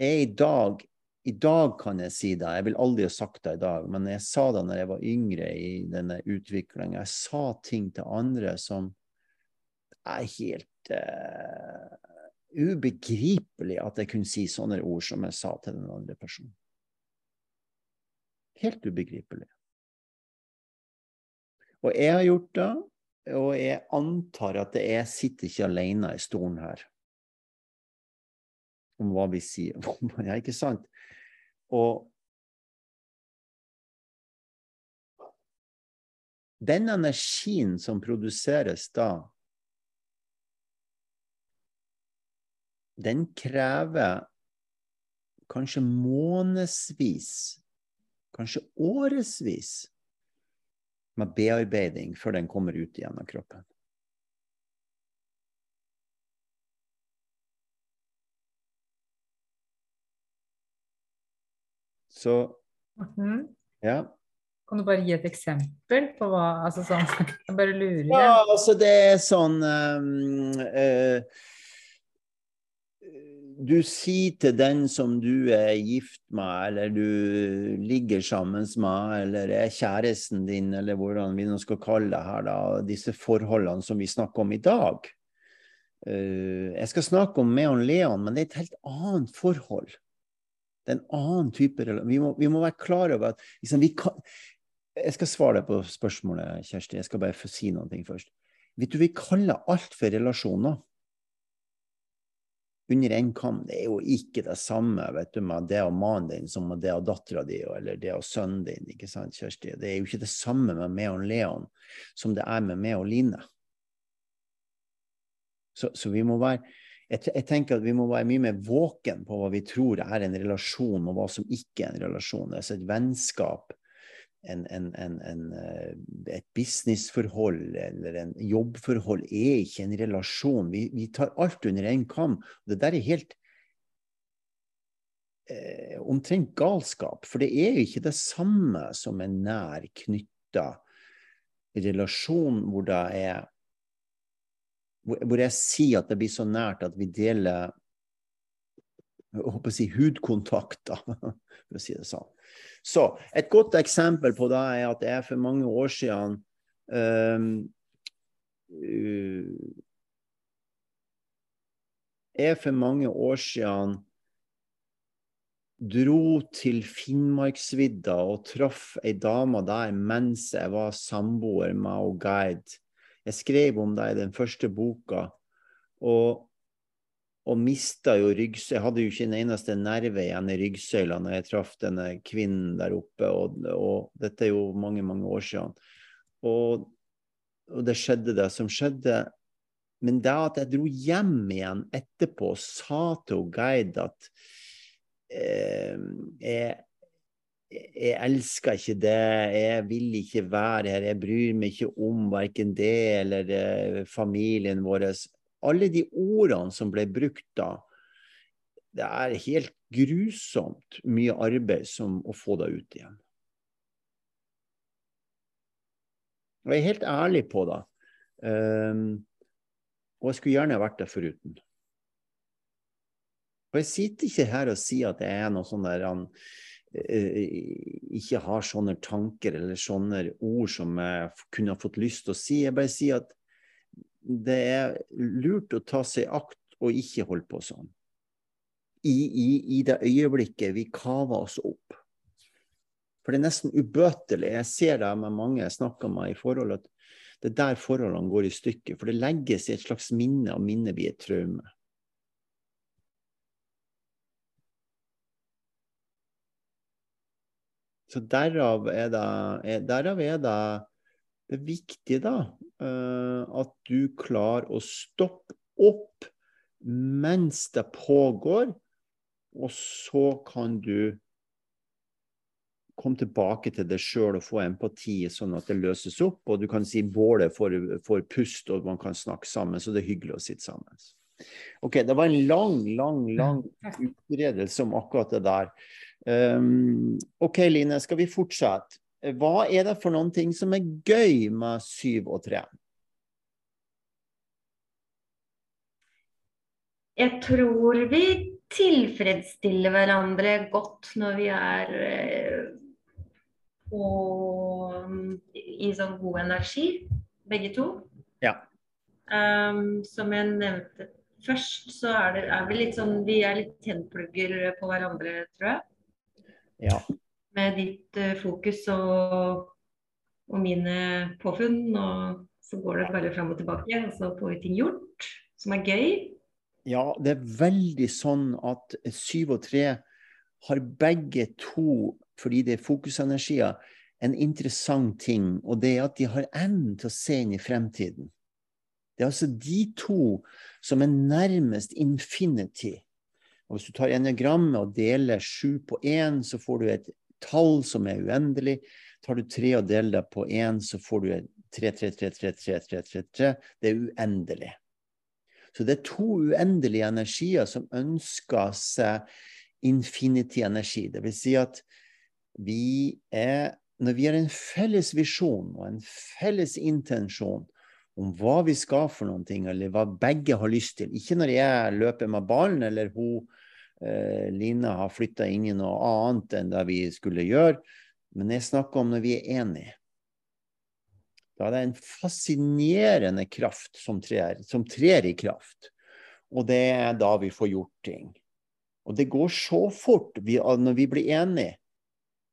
Speaker 1: er i dag I dag kan jeg si det, jeg vil aldri ha sagt det i dag, men jeg sa det når jeg var yngre i denne utviklinga. Jeg sa ting til andre som er helt uh, ubegripelig at jeg kunne si sånne ord som jeg sa til den andre personen. Helt ubegripelig. Og jeg har gjort det, og jeg antar at jeg sitter ikke alene i stolen her om hva vi sier. ja, ikke sant? Og den energien som produseres da, den krever kanskje månedsvis, kanskje årevis med bearbeiding før den kommer ut igjen av kroppen. Så
Speaker 3: Morten?
Speaker 1: Ja.
Speaker 3: Kan du bare gi et eksempel på hva altså sånn, Jeg bare lurer.
Speaker 1: Ja, altså det er sånn um, uh, Du sier til den som du er gift med, eller du ligger sammen med, eller er kjæresten din, eller hvordan vi nå skal kalle det her, da, disse forholdene som vi snakker om i dag. Uh, jeg skal snakke om meg og Leon, men det er et helt annet forhold. Det er en annen type. Vi, vi, må være klar over at liksom, kan, Jeg skal svare deg på spørsmålet, Kjersti. Jeg skal bare få si noe først. Vet du, Vi kaller alt for relasjoner under én kam. Det er jo ikke det samme vet du, med det og mannen din som med det og dattera di eller det og sønnen din. ikke sant, Kjersti? Det er jo ikke det samme med meg og Leon som det er med meg og Line. Så, så vi må være jeg, tenker at vi må være mye mer våken på hva vi tror er en relasjon, og hva som ikke er en relasjon. Altså et vennskap, en, en, en, eh, et businessforhold eller en jobbforhold er ikke en relasjon. Vi, vi tar alt under én kam. Det der er helt eh, omtrent galskap. For det er jo ikke det samme som en nær knytta relasjon hvor det er hvor jeg sier at det blir så nært at vi deler jeg håper å si hudkontakt, for å si det sånn. Så et godt eksempel på det er at jeg for mange år siden um, uh, Jeg for mange år siden dro til Finnmarksvidda og traff ei dame der mens jeg var samboer med og guide jeg skrev om deg i den første boka, og, og mista jo ryggsøyla. Jeg hadde jo ikke en eneste nerve igjen i ryggsøyla når jeg traff denne kvinnen der oppe, og, og dette er jo mange, mange år siden. Og, og det skjedde det som skjedde. Men det at jeg dro hjem igjen etterpå og sa til guide at eh, jeg jeg elsker ikke det, jeg vil ikke være her, jeg bryr meg ikke om verken det eller eh, familien vår. Alle de ordene som ble brukt da, det er helt grusomt mye arbeid som å få det ut igjen. Og jeg er helt ærlig på det. Um, og jeg skulle gjerne vært der foruten. Og jeg sitter ikke her og sier at jeg er noe sånn der han ikke har sånne tanker eller sånne ord som jeg kunne fått lyst til å si. Jeg bare sier at det er lurt å ta seg i akt og ikke holde på sånn. I, i, I, det øyeblikket vi kaver oss opp. For det er nesten ubøtelig. Jeg ser det med mange jeg snakker med i forhold, at det er der forholdene går i stykker. For det legges i et slags minne, og minnet blir et traume. Så derav er det, derav er det, det er viktig da, uh, at du klarer å stoppe opp mens det pågår, og så kan du komme tilbake til deg sjøl og få empati, sånn at det løses opp. Og du kan si bålet får, får pust, og man kan snakke sammen. Så det er hyggelig å sitte sammen. Ok, Det var en lang, lang, lang utredelse om akkurat det der. Um, ok, Line, skal vi fortsette? Hva er det for noen ting som er gøy med syv og tre?
Speaker 2: Jeg tror vi tilfredsstiller hverandre godt når vi er på, i sånn god energi, begge to.
Speaker 1: Ja.
Speaker 2: Um, som jeg nevnte først, så er, det, er vi litt sånn Vi er litt tennplugger på hverandre, tror jeg.
Speaker 1: Ja.
Speaker 2: Med ditt uh, fokus og, og, mine påfunn. Og så går det bare fram og tilbake, og så får vi ting gjort som er gøy.
Speaker 1: Ja, det er veldig sånn at syv og tre har begge to, fordi det er fokusenergier, en interessant ting. Og det er at de har evnen til å se inn i fremtiden. Det er altså de to som er nærmest infinity. Og hvis du tar enegrammet og deler sju på én, så får du et tall som er uendelig. Tar du tre og deler det på én, så får du et 3, 3, 3, 3, 3, 3, 3, 3. Det er uendelig. Så det er to uendelige energier som ønsker seg infinity-energi. Det vil si at vi er Når vi har en felles visjon og en felles intensjon om hva vi skal for noen ting, eller hva begge har lyst til Ikke når jeg løper med ballen, eller hun Line har flytta inn i noe annet enn det vi skulle gjøre, men jeg snakker om når vi er enige. Da er det en fascinerende kraft som trer, som trer i kraft. Og det er da vi får gjort ting. Og det går så fort vi, når vi blir enige.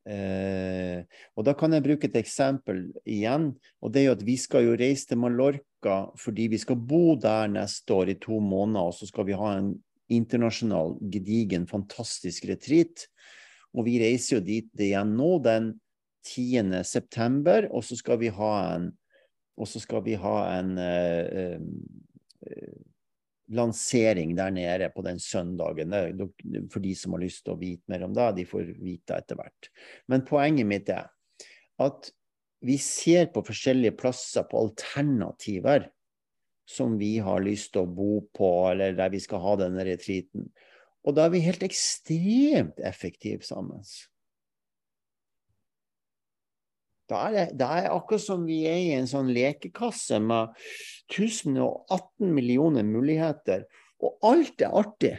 Speaker 1: Eh, og da kan jeg bruke et eksempel igjen. Og det er jo at vi skal jo reise til Mallorca fordi vi skal bo der neste år i to måneder. Og så skal vi ha en internasjonal, gedigen, fantastisk retreat. Og vi reiser jo dit igjen nå den 10. september, og så skal vi ha en, vi ha en uh, uh, lansering der nede på den søndagen. For de som har lyst til å vite mer om det, de får vite etter hvert. Men poenget mitt er at vi ser på forskjellige plasser på alternativer som vi har lyst til å bo på, eller der vi skal ha denne retreaten. Og da er vi helt ekstremt effektive sammen. Da er, det, da er akkurat som vi er i en sånn lekekasse med 1018 millioner muligheter, og alt er artig.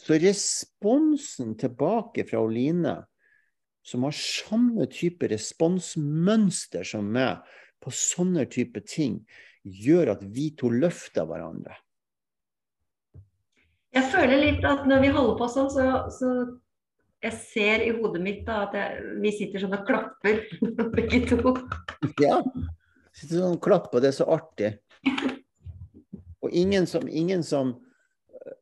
Speaker 1: Så responsen tilbake fra Oline, som har samme type responsmønster som meg på sånne type ting, gjør at vi to løfter hverandre.
Speaker 2: Jeg føler litt at når vi holder på sånn, så, så jeg ser i hodet mitt da, at jeg, vi sitter sånn og klapper, begge to.
Speaker 1: Ja. Sitter sånn og klapper, det er så artig. Og ingen som, ingen som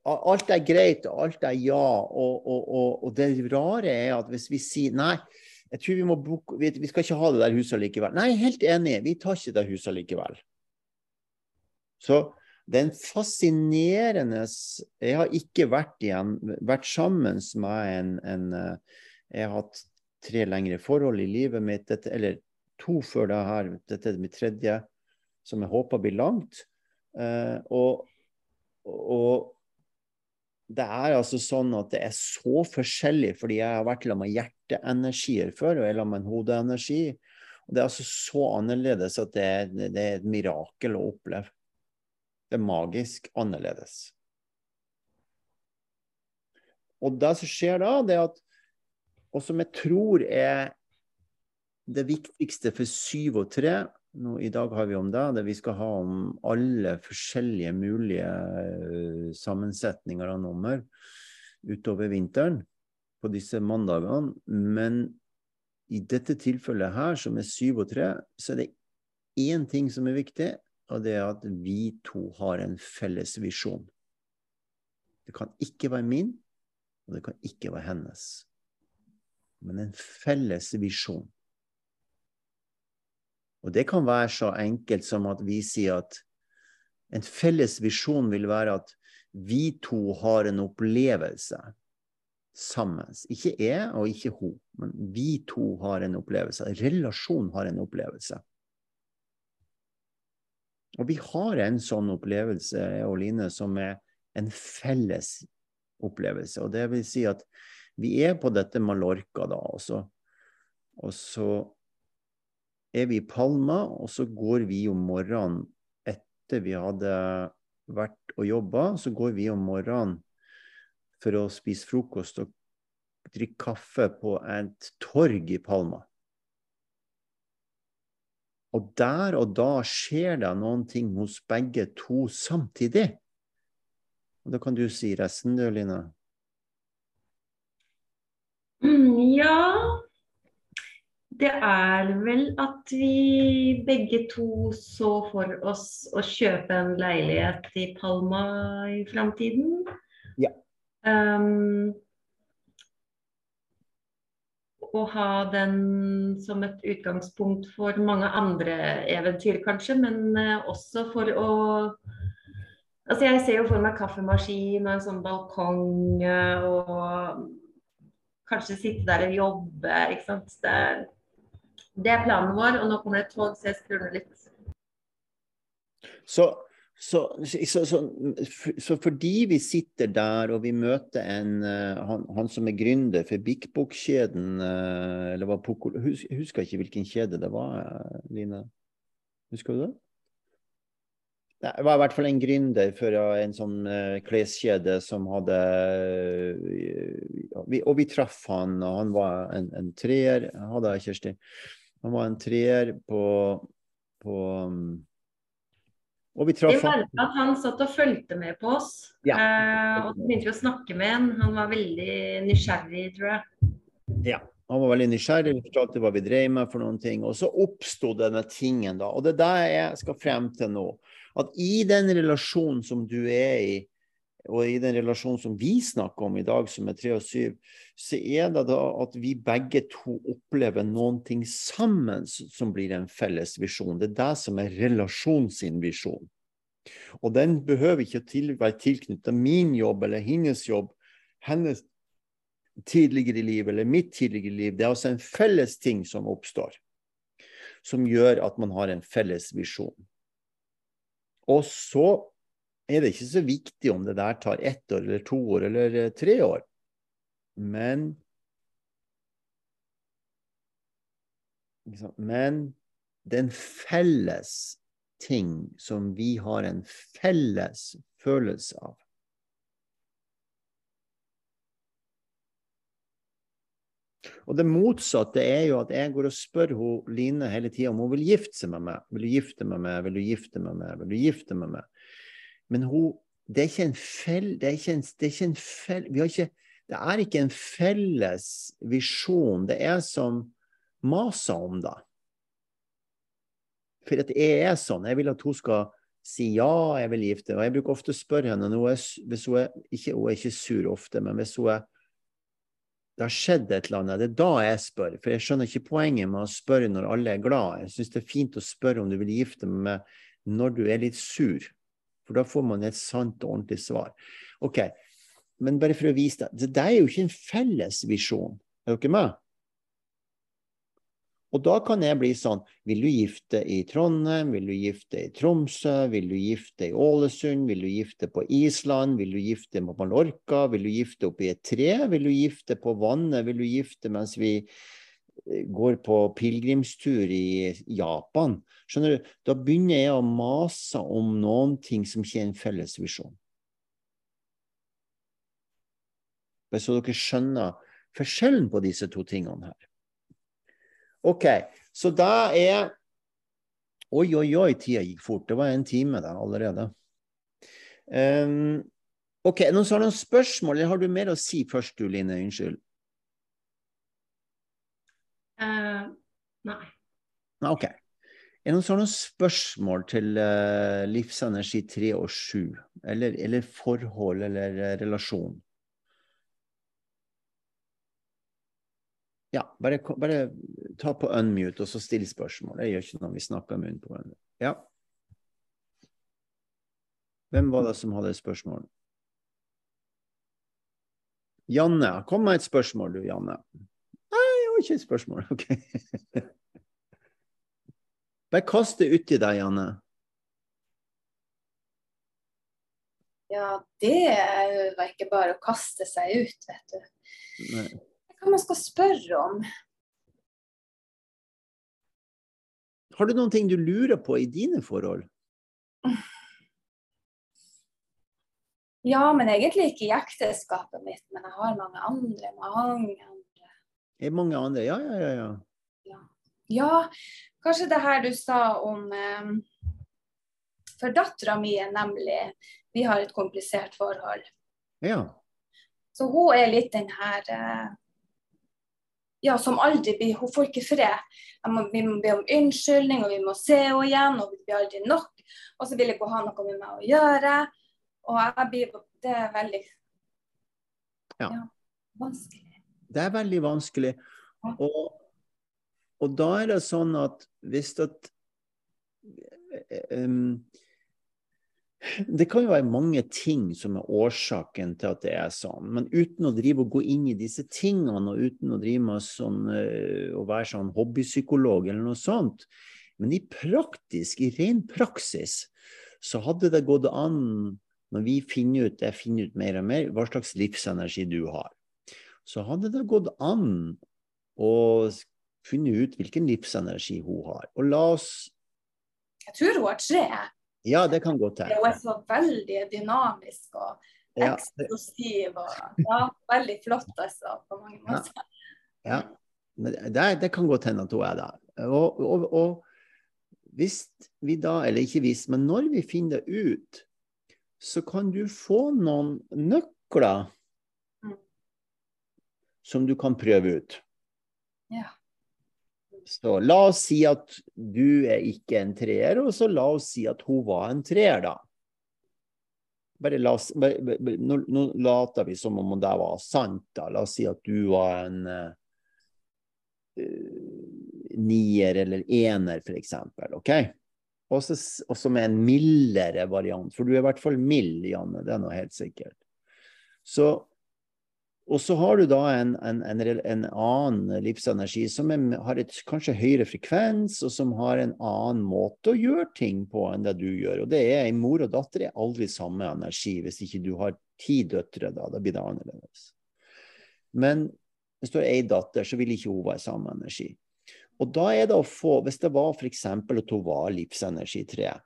Speaker 1: Alt er greit, og alt er ja. Og, og, og, og, det rare er at hvis vi sier nei, jeg tror vi må bruke vi, vi skal ikke ha det der huset likevel. Nei, helt enig, vi tar ikke det huset likevel. Så det er en fascinerende Jeg har ikke vært, igjen, vært sammen med en, en, eh, Jeg har hatt tre lengre forhold i livet mitt, dette, eller to før det her. Dette er mitt tredje, som jeg håper blir langt. Uh, og, og, det er altså sånn at det er så forskjellig, fordi jeg har vært sammen med hjerteenergier før, og jeg er sammen med en hodeenergi. Og det er altså så annerledes at det er, det er et mirakel å oppleve. Det er magisk annerledes. Og det som skjer da, det er at Og som jeg tror er det viktigste for syv og tre, nå, I dag har vi om det, det vi skal ha om alle forskjellige mulige uh, sammensetninger av nummer utover vinteren på disse mandagene. Men i dette tilfellet her, som er syv og tre, så er det én ting som er viktig, og det er at vi to har en felles visjon. Det kan ikke være min, og det kan ikke være hennes. Men en felles visjon. Og det kan være så enkelt som at vi sier at en felles visjon vil være at vi to har en opplevelse sammen. Ikke jeg og ikke hun, men vi to har en opplevelse. Relasjon har en opplevelse. Og vi har en sånn opplevelse, jeg og Line, som er en felles opplevelse. Og det vil si at vi er på dette Mallorca, da, og så, og så er vi i Palma, og så går vi om morgenen etter vi hadde vært og jobba, så går vi om morgenen for å spise frokost og drikke kaffe på et torg i Palma. Og der og da skjer det noen ting hos begge to samtidig. Og Da kan du si resten, du, Line.
Speaker 2: Mm, ja, det er vel at vi begge to så for oss å kjøpe en leilighet i Palma i framtiden.
Speaker 1: Ja. Um,
Speaker 2: og ha den som et utgangspunkt for mange andre eventyr, kanskje. Men uh, også for å Altså, jeg ser jo for meg kaffemaskin og en sånn balkong uh, og kanskje sitte der og jobbe. ikke sant. Det er det er planen vår, og nå kommer det et tog, så jeg skrur litt.
Speaker 1: Så, så, så, så, fordi vi sitter der og vi møter en, uh, han, han, som er gründer for Bik Bok-kjeden uh, eller var Poko, hus, husker ikke hvilken kjede det var, uh, Line. Husker du det? Det var i hvert fall en gründer for en sånn kleskjede som hadde Og vi traff han, og han var en, en treer, hadde jeg, Kjersti. Han var en treer på, på um,
Speaker 2: og vi traff han. at han satt og fulgte med på oss. Ja. Eh, og så begynte vi å snakke med han. Han var veldig nysgjerrig, tror jeg.
Speaker 1: Ja, han var veldig nysgjerrig, vi fortalte hva vi drev med for noen ting. Og så oppsto denne tingen, da. Og det er det jeg skal frem til nå. At i den relasjonen som du er i, og i den relasjonen som vi snakker om i dag, som er tre og syv, så er det da at vi begge to opplever noen ting sammen som blir en felles visjon. Det er det som er relasjonen sin visjon. Og den behøver ikke til, være tilknyttet min jobb eller hennes jobb, hennes tidligere liv eller mitt tidligere liv. Det er altså en felles ting som oppstår, som gjør at man har en felles visjon. Og så er det ikke så viktig om det der tar ett år eller to år eller eh, tre år. Men Men det er en felles ting som vi har en felles følelse av. Og det motsatte er jo at jeg går og spør hun, Line hele tida om hun vil gifte seg med meg. Vil du gifte med meg? Vil du gifte med meg? Vil du gifte med meg? Men hun, det er ikke en fell, det er ikke en, det er ikke en fell, vi har ikke, det er ikke en felles visjon. Det er som masa om det. For at jeg er sånn. Jeg vil at hun skal si ja, jeg vil gifte Og jeg bruker ofte å spørre henne når hvis hun er, ikke, hun er ikke sur ofte, men hvis hun er det har skjedd et eller annet. Det er da jeg spør. For jeg skjønner ikke poenget med å spørre når alle er glad. Jeg syns det er fint å spørre om du vil gifte med når du er litt sur. For da får man et sant og ordentlig svar. Ok, Men bare for å vise deg, det er jo ikke en felles visjon. Er dere med? Og da kan jeg bli sånn Vil du gifte i Trondheim? Vil du gifte i Tromsø? Vil du gifte i Ålesund? Vil du gifte på Island? Vil du gifte på Mallorca? Vil du gifte oppi et tre? Vil du gifte på vannet? Vil du gifte mens vi går på pilegrimstur i Japan. Skjønner du? Da begynner jeg å mase om noen ting som ikke er en felles visjon. Bare så dere skjønner forskjellen på disse to tingene her. OK, så da er Oi, oi, oi, tida gikk fort. Det var en time da allerede. Um, OK, noen som har noen spørsmål, eller har du mer å si først, du, Line? Unnskyld.
Speaker 2: Uh, nei.
Speaker 1: OK. Er det noen sånne spørsmål til uh, livsenergi 3 og 7? Eller, eller forhold eller uh, relasjon? Ja, bare, bare, ta på unmute og så still spørsmål. Det gjør ikke noe vi snakker munn på hverandre. Ja. Hvem var det som hadde spørsmål? Janne. Kom med et spørsmål, du, Janne. Nei, jeg har ikke et spørsmål. OK. Bare kast det uti deg, Janne.
Speaker 4: Ja, det var ikke bare å kaste seg ut, vet du. Nei. Hva man skal spørre om?
Speaker 1: Har du noen ting du lurer på i dine forhold?
Speaker 4: Ja, men egentlig ikke i ekteskapet mitt. Men jeg har mange andre. Mange andre.
Speaker 1: Er mange andre? Ja, ja, ja. ja.
Speaker 4: Ja. kanskje det her du sa om um, For dattera mi er nemlig Vi har et komplisert forhold.
Speaker 1: Ja.
Speaker 4: Så hun er litt den her uh, ja, som aldri blir Hun får ikke fred. Må, vi må be om unnskyldning, og vi må se henne igjen, og det blir aldri nok. Og så vil ikke hun ha noe med meg å gjøre. Og jeg blir Det er veldig ja. ja vanskelig.
Speaker 1: Det er veldig vanskelig. Og, og da er det sånn at hvis at um, det kan jo være mange ting som er årsaken til at det er sånn, men uten å drive og gå inn i disse tingene, og uten å drive med sånn, uh, å være sånn hobbypsykolog eller noe sånt, men i praktisk, i ren praksis, så hadde det gått an, når vi finner ut, jeg finner ut mer og mer, hva slags livsenergi du har, så hadde det gått an å finne ut hvilken livsenergi hun har. Og la oss
Speaker 4: Jeg tror hun har tre.
Speaker 1: Ja, det kan godt hende.
Speaker 4: Hun er så veldig dynamisk og eksplosiv. Og, ja, veldig flott, altså, på mange måter.
Speaker 1: Ja, ja. Det, det, kan godt hende at hun er det. Og, og, og, hvis vi da, eller ikke hvis, men når vi finner det ut, så kan du få noen nøkler mm. som du kan prøve ut.
Speaker 4: Ja.
Speaker 1: Så la oss si at du er ikke en treer, og så la oss si at hun var en treer, da. Bare la oss, bare, bare, nå, nå, later vi som om det var sant, da. La oss si at du var en uh, nier eller ener, f.eks. OK? Og så med en mildere variant, for du er i hvert fall mild, Janne. Det er noe helt sikkert. Så og så har du da en, en, en, en annen livsenergi som er, har et kanskje høyere frekvens, og som har en annen måte å gjøre ting på enn det du gjør. Og det er en mor og datter er aldri samme energi. Hvis ikke du har ti døtre, da, da blir det annerledes. Men hvis du har ei datter, så vil ikke hun være samme energi. Og da er det å få, hvis det var f.eks. at hun var livsenergi 3,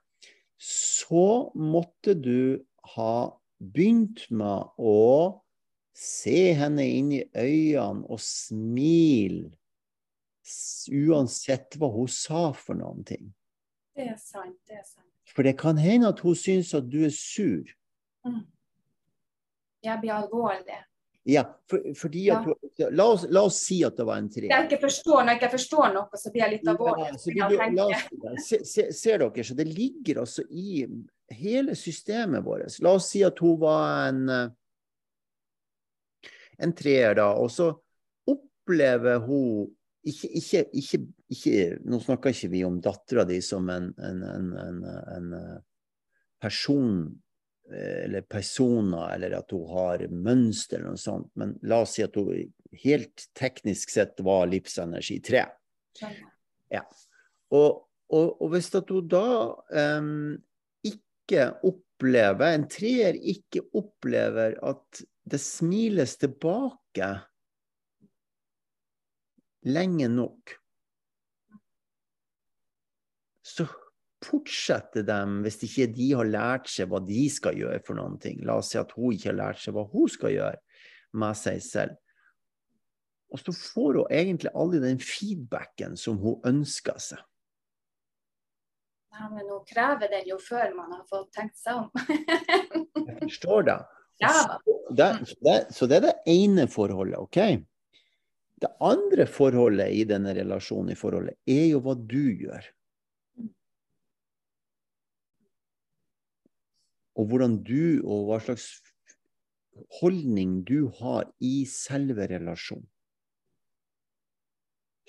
Speaker 1: så måtte du ha begynt med å Se henne inn i øynene og smil, uansett hva hun sa for noen ting.
Speaker 4: Det er sant, det er sant.
Speaker 1: For det kan hende at hun syns at du er sur.
Speaker 4: Mm. Jeg blir alvorlig.
Speaker 1: Ja, for, fordi at ja. la, oss, la, oss, si at det var en tre.
Speaker 4: Jeg ikke forstår, når jeg ikke forstår noe, så blir jeg litt alvorlig. Ja,
Speaker 1: du, oss, se, se, ser dere, så det ligger altså i hele systemet vårt. La oss si at hun var en en treer, da. Og så opplever hun ikke, ikke, ikke, ikke Nå snakker ikke vi om dattera di som en, en, en, en, eh, person eh, eller personer, eller at hun har mønster eller noe sånt, men la oss si at hun helt teknisk sett var livsenergi 3. Ja. Og, og, og, hvis at hun da um, ikke opplever, en treer ikke opplever at det smiles tilbake lenge nok, så fortsetter de, hvis ikke de har lært seg hva de skal gjøre for noen ting La oss si at hun ikke har lært seg hva hun skal gjøre. med seg selv. Og så får hun egentlig aldri den feedbacken som hun ønsker seg.
Speaker 4: Ja, men hun krever den jo før man har fått tenkt seg om.
Speaker 1: Jeg forstår det.
Speaker 4: Ja.
Speaker 1: Så det, det. Så det er det ene forholdet, OK? Det andre forholdet i denne relasjonen i forholdet, er jo hva du gjør. Og hvordan du, og hva slags holdning du har i selve relasjonen.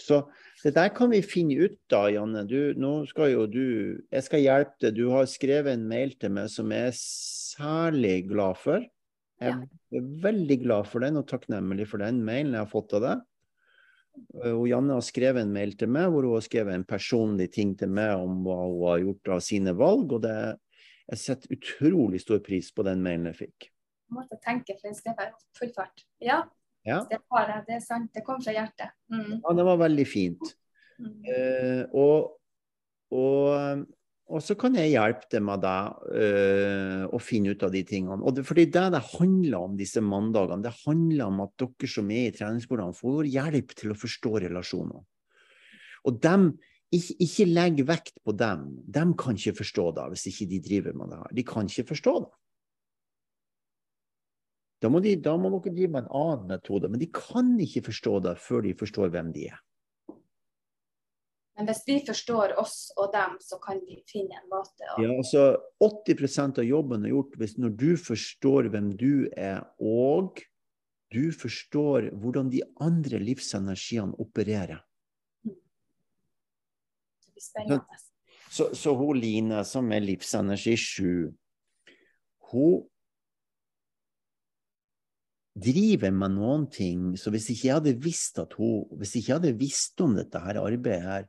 Speaker 1: Så det der kan vi finne ut da, Janne. Du, nå skal jo du Jeg skal hjelpe deg. Du har skrevet en mail til meg som jeg er særlig glad for. Jeg er veldig glad for den og takknemlig for den mailen jeg har fått av deg. Og Janne har skrevet en mail til meg hvor hun har skrevet en personlig ting til meg om hva hun har gjort av sine valg. og det, Jeg setter utrolig stor pris på den mailen jeg fikk.
Speaker 4: Jeg måtte tenke, for den skrev jeg full fart. Ja,
Speaker 1: ja.
Speaker 4: Det, har jeg, det er sant. Det kom fra hjertet. Mm.
Speaker 1: Ja, det var veldig fint. Mm. Eh, og, og, og, så kan jeg hjelpe deg med det øh, å finne ut av de tingene. Og det, fordi det det handler om disse mandagene, det handler om at dere som er i treningsprogram, får hjelp til å forstå relasjoner. Og dem, ikke, ikke legg vekt på dem. De kan ikke forstå det hvis ikke de driver med det her. De kan ikke forstå det. Da må, de, da må dere drive med en annen metode. Men de kan ikke forstå det før de forstår hvem de er.
Speaker 4: Men hvis vi forstår oss og dem, så kan vi finne en måte
Speaker 1: å Ja, altså 80% av jobben er gjort hvis når du forstår hvem du er, og du forstår hvordan de andre livsenergiene opererer.
Speaker 4: Mm. Det blir spennende.
Speaker 1: Så, så hun Line, som er livsenergi 7, hun driver med noen ting. Så hvis ikke jeg hadde visst at hun Hvis ikke jeg hadde visst om dette her arbeidet her,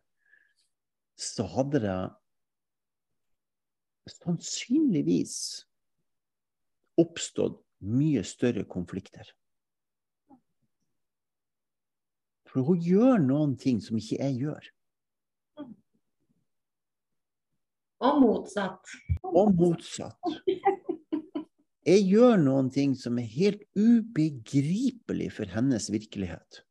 Speaker 1: så hadde det sannsynligvis oppstått mye større konflikter. For hun gjør noen ting som ikke jeg gjør.
Speaker 2: Og motsatt.
Speaker 1: Og motsatt. Jeg gjør noen ting som er helt ubegripelig for hennes virkelighet.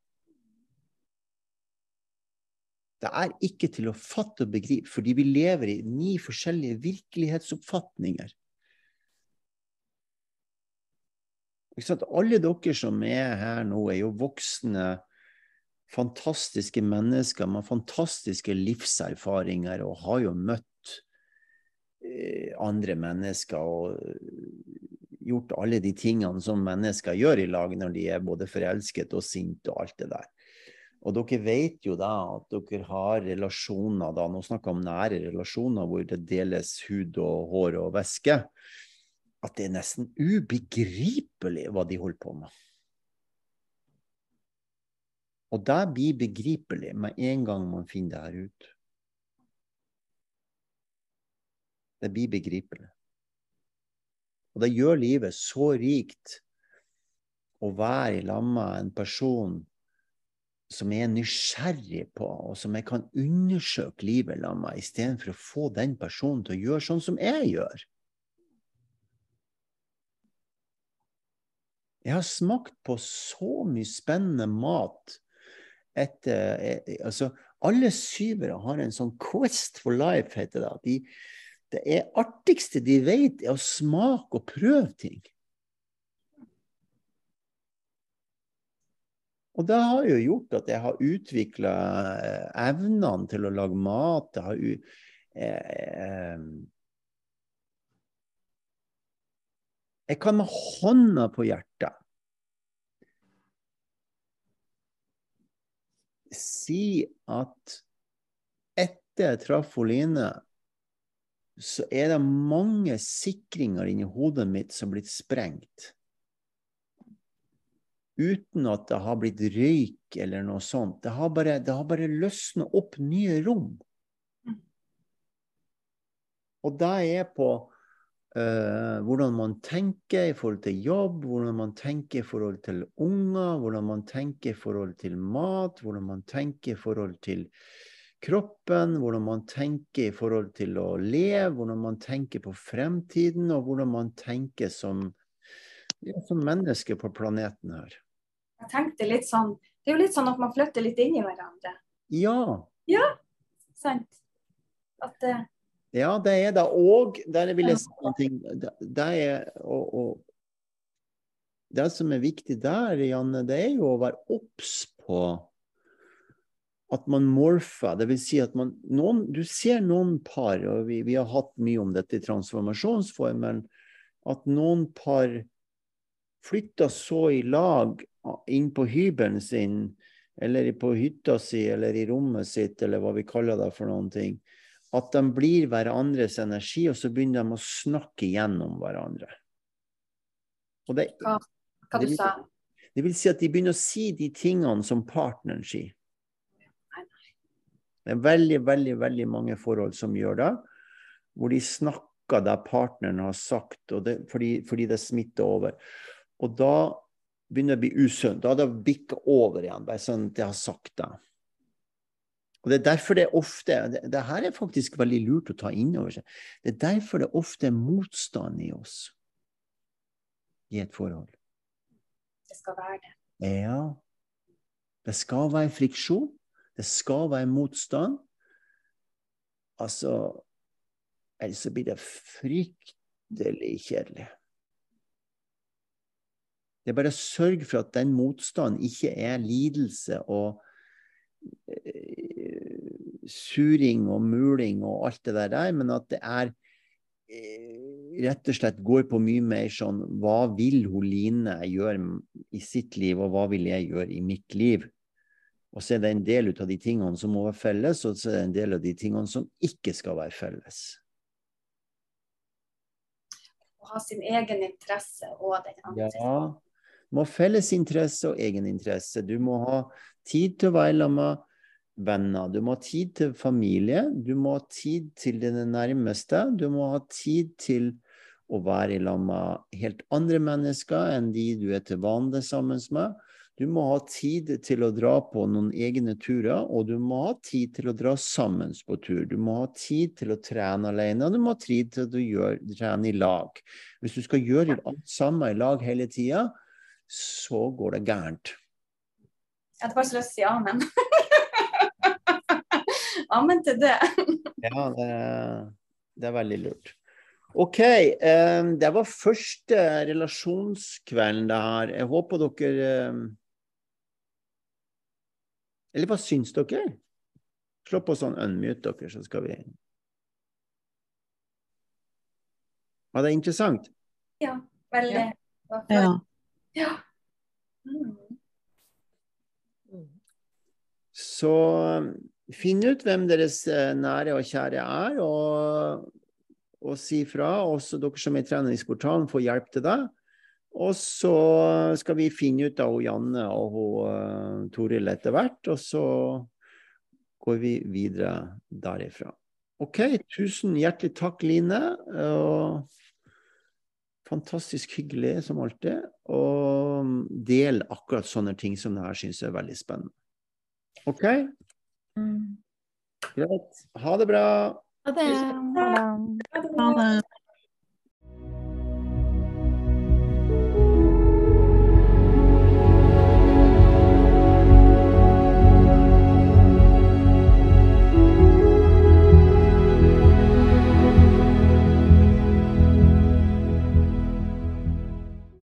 Speaker 1: Det er ikke til å fatte og begripe, fordi vi lever i ni forskjellige virkelighetsoppfatninger. Alle dere som er her nå, er jo voksne, fantastiske mennesker med fantastiske livserfaringer og har jo møtt eh, andre mennesker og gjort alle de tingene som mennesker gjør i lag når de er både forelsket og sinte og alt det der. Og dere vet jo da at dere har relasjoner, da, nå snakker jeg om nære relasjoner hvor det deles hud og hår og væske, at det er nesten ubegripelig hva de holder på med. Og det blir begripelig med en gang man finner det her ut. Det blir begripelig. Og det gjør livet så rikt å være i lag med en person som jeg er nysgjerrig på, og som jeg kan undersøke livet la meg, istedenfor å få den personen til å gjøre sånn som jeg gjør. Jeg har smakt på så mye spennende mat etter eh, altså, Alle syvere har en sånn Quest for life, heter det. De, det er artigste de vet, er å smake og prøve ting. Og det har jo gjort at jeg har utvikla eh, evnene til å lage mat. Jeg har eh, Jeg kan med hånda på hjertet si at etter jeg traff Oline, så er det mange sikringer inni hodet mitt som er blitt sprengt. Uten at det har blitt røyk eller noe sånt. Det har bare, det har bare løsna opp nye rom. Og det er på uh, hvordan man tenker i forhold til jobb, hvordan man tenker i forhold til unger, hvordan man tenker i forhold til mat, hvordan man tenker i forhold til kroppen, hvordan man tenker i forhold til å leve, hvordan man tenker på fremtiden, og hvordan man tenker som Ja, som mennesker på planeten her.
Speaker 4: Jeg tenkte litt sånn Det er jo litt sånn at man flytter litt inn i hverandre.
Speaker 1: Ja.
Speaker 4: Ja, sant. At uh,
Speaker 1: Ja, det er det. Og der vil jeg si en Det, det er og, og, Det som er viktig der, Janne, det er jo å være obs på at man morfer. Det vil si at man noen, Du ser noen par, og vi, vi har hatt mye om dette i transformasjonsformen, at noen par flytter så i lag inn på hybelen sin, eller på hytta si, eller i rommet sitt, eller hva vi kaller det for noen ting, at de blir hverandres energi, og så begynner de å snakke gjennom hverandre.
Speaker 4: Det, hva, hva du sa
Speaker 1: Det vil si at de begynner å si de tingene som partneren sier. Det er veldig, veldig, veldig mange forhold som gjør det, hvor de snakker det partneren har sagt, det, fordi, fordi, det smitter over. Og da begynner det å bli usunt. Da har det bikka over igjen, bare sånn at jeg har sagt det. Og Det er derfor det ofte det, det her er faktisk veldig lurt å ta inn over seg. Det er derfor det ofte er motstand i oss i et forhold.
Speaker 4: Det skal være det.
Speaker 1: Ja. Det skal være friksjon. Det skal være motstand. Altså Ellers så blir det fryktelig kjedelig. Det er bare å sørge for at den motstanden ikke er lidelse og uh, suring og muling og alt det der, men at det er uh, rett og slett går på mye mer sånn Hva vil hun Line gjøre i sitt liv, og hva vil jeg gjøre i mitt liv? Og så er det en del av de tingene som må være felles, og så er det en del av de tingene som ikke skal være felles.
Speaker 4: Å ha sin egen interesse og den andre.
Speaker 1: Ja. Må ha felles interesse og egeninteresse. Du må ha tid til å være sammen med venner. Du må ha tid til familie. Du må ha tid til dine nærmeste. Du må ha tid til å være lag med helt andre mennesker enn de du er til vanlig sammen med. Du må ha tid til å dra på noen egne turer, og du må ha tid til å dra sammen på tur. Du må ha tid til å trene alene, og du må ha tid til å gjøre, trene i lag. Hvis du skal gjøre alt samme i lag hele tida, så går det gærent.
Speaker 4: Jeg hadde bare så lyst til å si amen. amen til det.
Speaker 1: ja, det, det er veldig lurt. OK. Eh, det var første relasjonskvelden det her. Jeg håper dere eh, eller hva syns dere? Slå på sånn unmute dere, så skal vi Var det interessant?
Speaker 4: Ja. Veldig.
Speaker 3: Ja.
Speaker 4: Ja. Mm.
Speaker 1: Så finn ut hvem deres eh, nære og kjære er, og, og si fra. Også dere som er i treningsportalen, får hjelp til det. Og så skal vi finne ut av Janne og uh, Toril etter hvert, og så går vi videre derifra. OK, tusen hjertelig takk, Line. Og fantastisk hyggelig som alltid. Og del akkurat sånne ting som det her syns jeg er veldig spennende. OK? Mm. Greit. Ha det bra.
Speaker 3: Ha det. Ha det. Ha det.